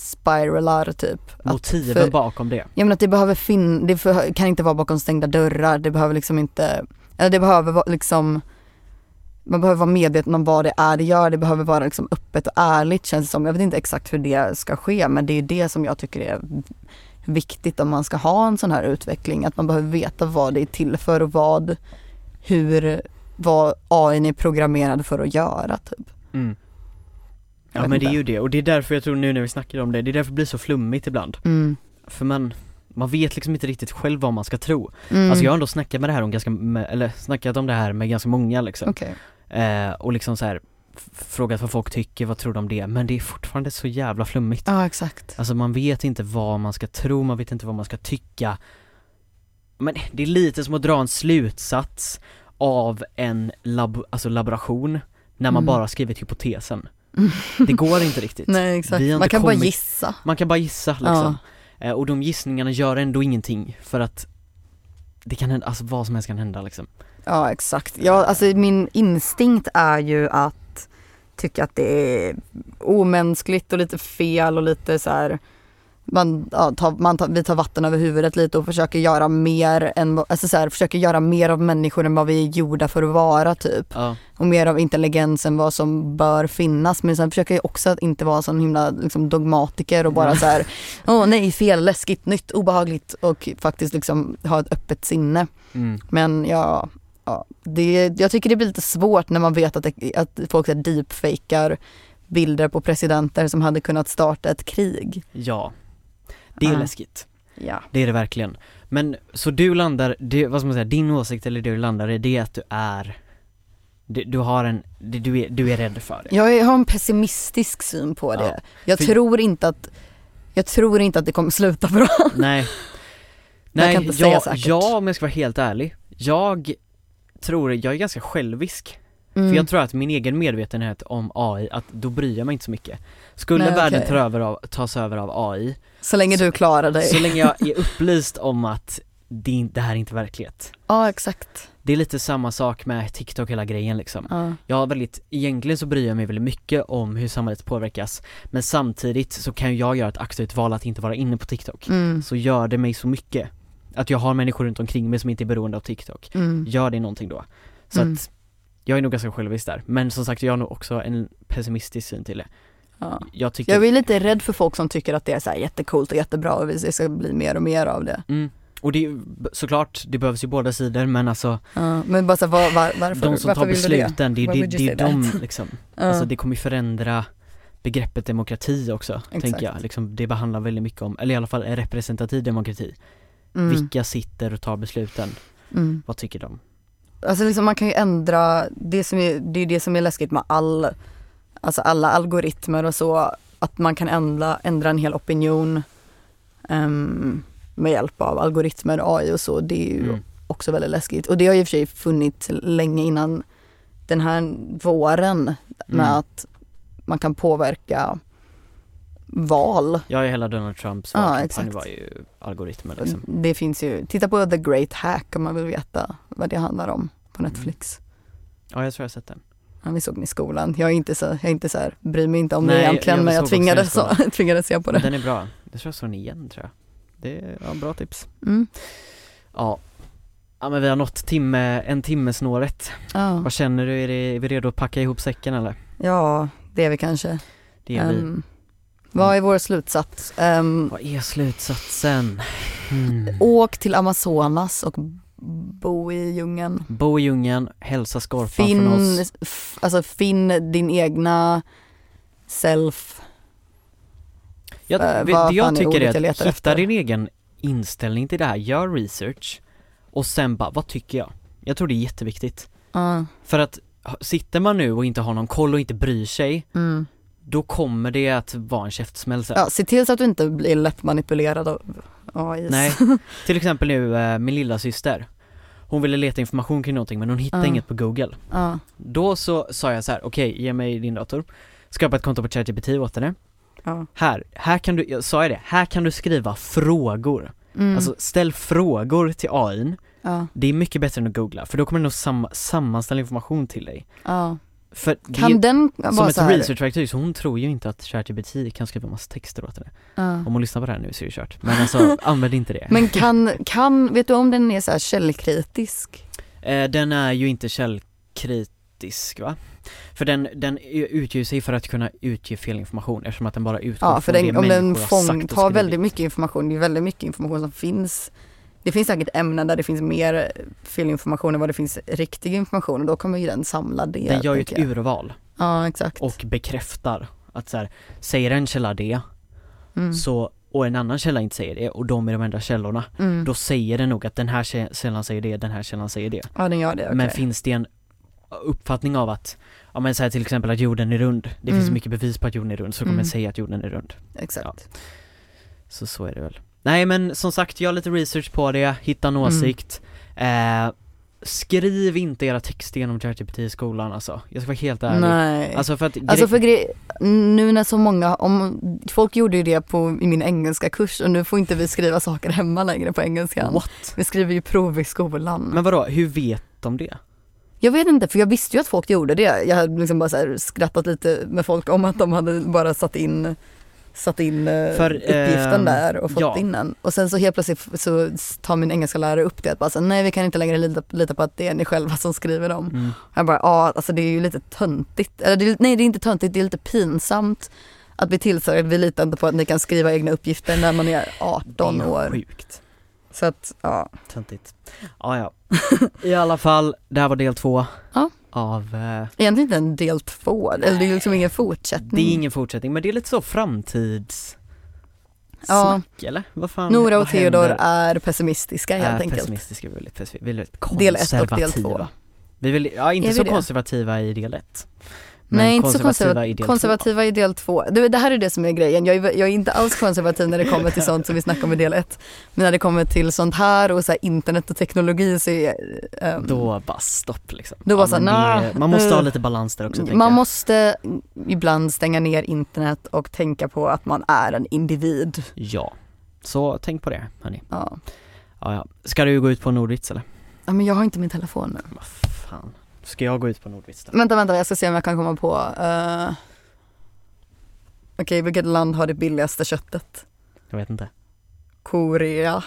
spiralar typ. Motiven för- bakom det Ja men att det behöver fin, det för, kan inte vara bakom stängda dörrar, det behöver liksom inte, eller det behöver liksom man behöver vara medveten om vad det är det gör, det behöver vara liksom öppet och ärligt känns det som. Jag vet inte exakt hur det ska ske men det är det som jag tycker är viktigt om man ska ha en sån här utveckling. Att man behöver veta vad det är till för och vad, hur, vad AI är programmerad för att göra typ. mm. Ja men det är ju det, och det är därför jag tror nu när vi snackar om det, det är därför det blir så flummigt ibland Mm. För man, man vet liksom inte riktigt själv vad man ska tro Mm. Alltså jag har ändå snackat med det här om ganska, med, eller snackat om det här med ganska många liksom Okej. eh, Och liksom så här frågat vad folk tycker, vad tror de om det? Men det är fortfarande så jävla flummigt Ja exakt. Alltså man vet inte vad man ska tro, man vet inte vad man ska tycka Men det är lite som att dra en slutsats av en lab, alltså laboration när man Mm. bara skrivit hypotesen [LAUGHS] Det går inte riktigt Nej exakt. Man kan bara kommit- gissa. Man kan bara gissa liksom eh, Och de gissningarna gör ändå ingenting för att Det kan hända, alltså vad som helst kan hända liksom Ja exakt. Ja, alltså min instinkt är ju att tycka att det är omänskligt och lite fel och lite så här man, ja, tar, man tar, vi tar vatten över huvudet lite och försöker göra mer än, alltså så här, försöker göra mer av människor än vad vi är gjorda för att vara typ. Ja, Och mer av intelligens än vad som bör finnas. Men sen försöker jag också att inte vara sån himla liksom, dogmatiker och bara så här, [LAUGHS] åh nej fel, läskigt, nytt, obehagligt och faktiskt liksom ha ett öppet sinne. mm. Men ja, ja det, jag tycker det blir lite svårt när man vet att, det, att folk deepfakar bilder på presidenter som hade kunnat starta ett krig. ja Det är Ja. läskigt, Ja. det är det verkligen Men så du landar, det, vad ska man säga, din åsikt eller det du landar i det är att du är du, du har en, du, du, är, du är rädd för det Jag har en pessimistisk syn på Ja. det. Jag För- tror inte att jag tror inte att det kommer sluta bra. Nej Jag Nej, jag, säkert. jag om jag ska vara helt ärlig Jag tror, jag är ganska självisk Mm. För jag tror att min egen medvetenhet om AI, att då bryr jag mig inte så mycket Skulle Nej, världen okej. ta över av, tas över av AI Så länge du klarar dig. Så länge jag är [LAUGHS] upplyst om att det, det här är inte verklighet Ja exakt. Det är lite samma sak med TikTok hela grejen liksom Ja. Jag har väldigt, egentligen så bryr jag mig väldigt mycket om hur samhället påverkas Men samtidigt så kan jag göra ett aktivt val att inte vara inne på TikTok Mm. Så gör det mig så mycket Att jag har människor runt omkring mig som inte är beroende av TikTok Mm. Gör det någonting då Så Mm. att jag är nog ganska självisk där, men som sagt jag har nog också en pessimistisk syn till det Ja. Jag tycker, Jag är lite rädd för folk som tycker att det är så här jättecoolt och jättebra och det ska bli mer och mer av det. mm. och det är såklart, det behövs ju båda sidor men alltså Ja, men bara så var, var, varför, De som varför tar besluten, det, det, det, är de that? liksom [LAUGHS] Ja. Alltså det kommer ju förändra begreppet demokrati också, tänker Exakt. jag. Liksom, det behandlar väldigt mycket om, eller i alla fall en representativ demokrati. Mm. Vilka sitter och tar besluten? Mm. Vad tycker de? Alltså liksom man kan ju ändra, det, som är, det är det som är läskigt med all, alltså alla algoritmer och så, att man kan ändra, ändra en hel opinion ehm, med hjälp av algoritmer, AI och så. Det är ju Mm. också väldigt läskigt. Och det har ju i och för sig funnits länge innan den här våren med Mm. att man kan påverka val. Ja, hela Donald Trumps Ja, valkampanj exakt. var ju algoritmer liksom. Det finns ju, titta på The Great Hack om man vill veta vad det handlar om på Netflix. Ja, jag tror jag har sett den. Ja, vi såg den i skolan. Jag är inte så, jag är inte så här, bryr mig inte om Nej, det egentligen jag men jag såg också tvingades, så, [LAUGHS] se på Men det. den är bra. Jag tror jag såg den igen tror jag. Det är ja, bra tips. Mm. Ja. Ja men vi har nått timme, en timmesnåret. Ja. Vad känner du? Är, det, är vi redo att packa ihop säcken eller? ja, det är vi kanske. Det är vi. Vad är vår slutsats? Ehm, Vad är slutsatsen? Hmm. åk till Amazonas och bo i djungeln. Bo i djungeln, hälsa skorpan från Finn, oss. f- alltså finn din egna self. Jag, eh, vet, vad det jag är tycker är jag att hitta efter? din egen inställning till det här, gör research och sen bara, vad tycker jag? Jag tror det är jätteviktigt. Ja, För att sitter man nu och inte har någon koll och inte bryr sig, mm. Då kommer det att vara en käftsmäll sen. ja, se till så att du inte blir lätt manipulerad av AI. Nej, [LAUGHS] till exempel nu eh, min lilla syster. Hon ville leta information kring någonting men hon hittade Ja. inget på google. Ja, Då så sa jag så här: okej ge mig din dator, skapa ett konto på ChatGPT åt henne. ja. Här, här kan du, jag sa jag det, här kan du skriva frågor. Mm. Alltså ställ frågor till AIn, det är mycket bättre än att googla för då kommer den nog sam- sammanställa information till dig. För Kan den som vara ett så här? researchverktyg så hon tror ju inte att ChatGPT kan skriva massa texter åt henne. Ja. Om hon lyssnar på det här nu så är det kört. Men alltså, [LAUGHS] använd inte det. Men kan, kan, vet du om den är så här källkritisk? Eh, den är ju inte källkritisk va? För den, den utger sig för att kunna utge fel information eftersom att den bara utgår Ja, för från den, det om den fång, tar väldigt mycket information, det är väldigt mycket information som finns. Det finns säkert ämnen där det finns mer felinformation än vad det finns riktig information och då kommer ju den samla det. Den gör ju ett jag. urval Ja, exakt. och bekräftar att så här, säger en källa det, mm. så, och en annan källa inte säger det och de är de enda källorna, mm. då säger den nog att den här kä- källan säger det, den här källan säger det. Ja, den gör det, okej. Men finns det en uppfattning av att, ja men säg till exempel att jorden är rund, det finns Mm. mycket bevis på att jorden är rund så kommer Mm. säga att jorden är rund. Exakt. Så så är det väl. Nej men som sagt, gör lite research på det, hitta en Mm. åsikt. Eh, skriv inte era texter genom ChatGPT i skolan alltså. Jag ska vara helt ärlig. Nej. Alltså för att Alltså för nu när så många, om, folk gjorde ju det på, i min engelska kurs och nu får inte vi skriva saker hemma längre på engelskan. What? Vi skriver ju prov i skolan. Men vadå, hur vet de det? Jag vet inte för jag visste ju att folk gjorde det. Jag hade liksom bara skrattat lite med folk om att de hade bara satt in satt in eh, För, uppgiften ehm, där och fått ja. in den. Och sen så helt plötsligt så tar min engelska lärare upp det att bara så, nej vi kan inte längre lita, lita på att det är ni själva som skriver dem. Mm. Jag bara, ja alltså det är ju lite töntigt, eller det nej det är inte töntigt, det är lite pinsamt att bli tillsagd vi litar inte på att ni kan skriva egna uppgifter när man är 18 det är år. sjukt. Så att, ja. Töntigt. Ja, ja. I alla fall, det här var del två. Ja. Av, eh, Egentligen inte en del två, eller det är liksom ingen fortsättning. det är ingen fortsättning men det är lite så framtids... Ja. Snack eller? Vad fan, Nora och vad Theodor är pessimistiska helt är enkelt. pessimistiska, väldigt, väldigt Del ett och del konservativa. två. Vi vill, ja inte Är så konservativa i del ett. Nej inte så konservativa konservativa, i del konservativa i del två. Det, det här är det som är grejen, jag är, jag är inte alls konservativ när det kommer till sånt som vi snackade om i del ett. Men när det kommer till sånt här och så här internet och teknologi så är två. Då bara stopp liksom. Då bara så, men nah, det, man måste ha lite balans där också man jag. måste ibland stänga ner internet och tänka på att man är en individ. Ja. Så tänk på det hörni. Ja. Ja, ja. Ska du gå ut på Nordvits eller? ja men jag har inte min telefon nu. Vad fan. Ska jag gå ut på Nordvits då? Vänta, vänta, jag ska se om jag kan komma på. Uh... Okej, vilket land har det billigaste köttet? Jag vet inte. Korea.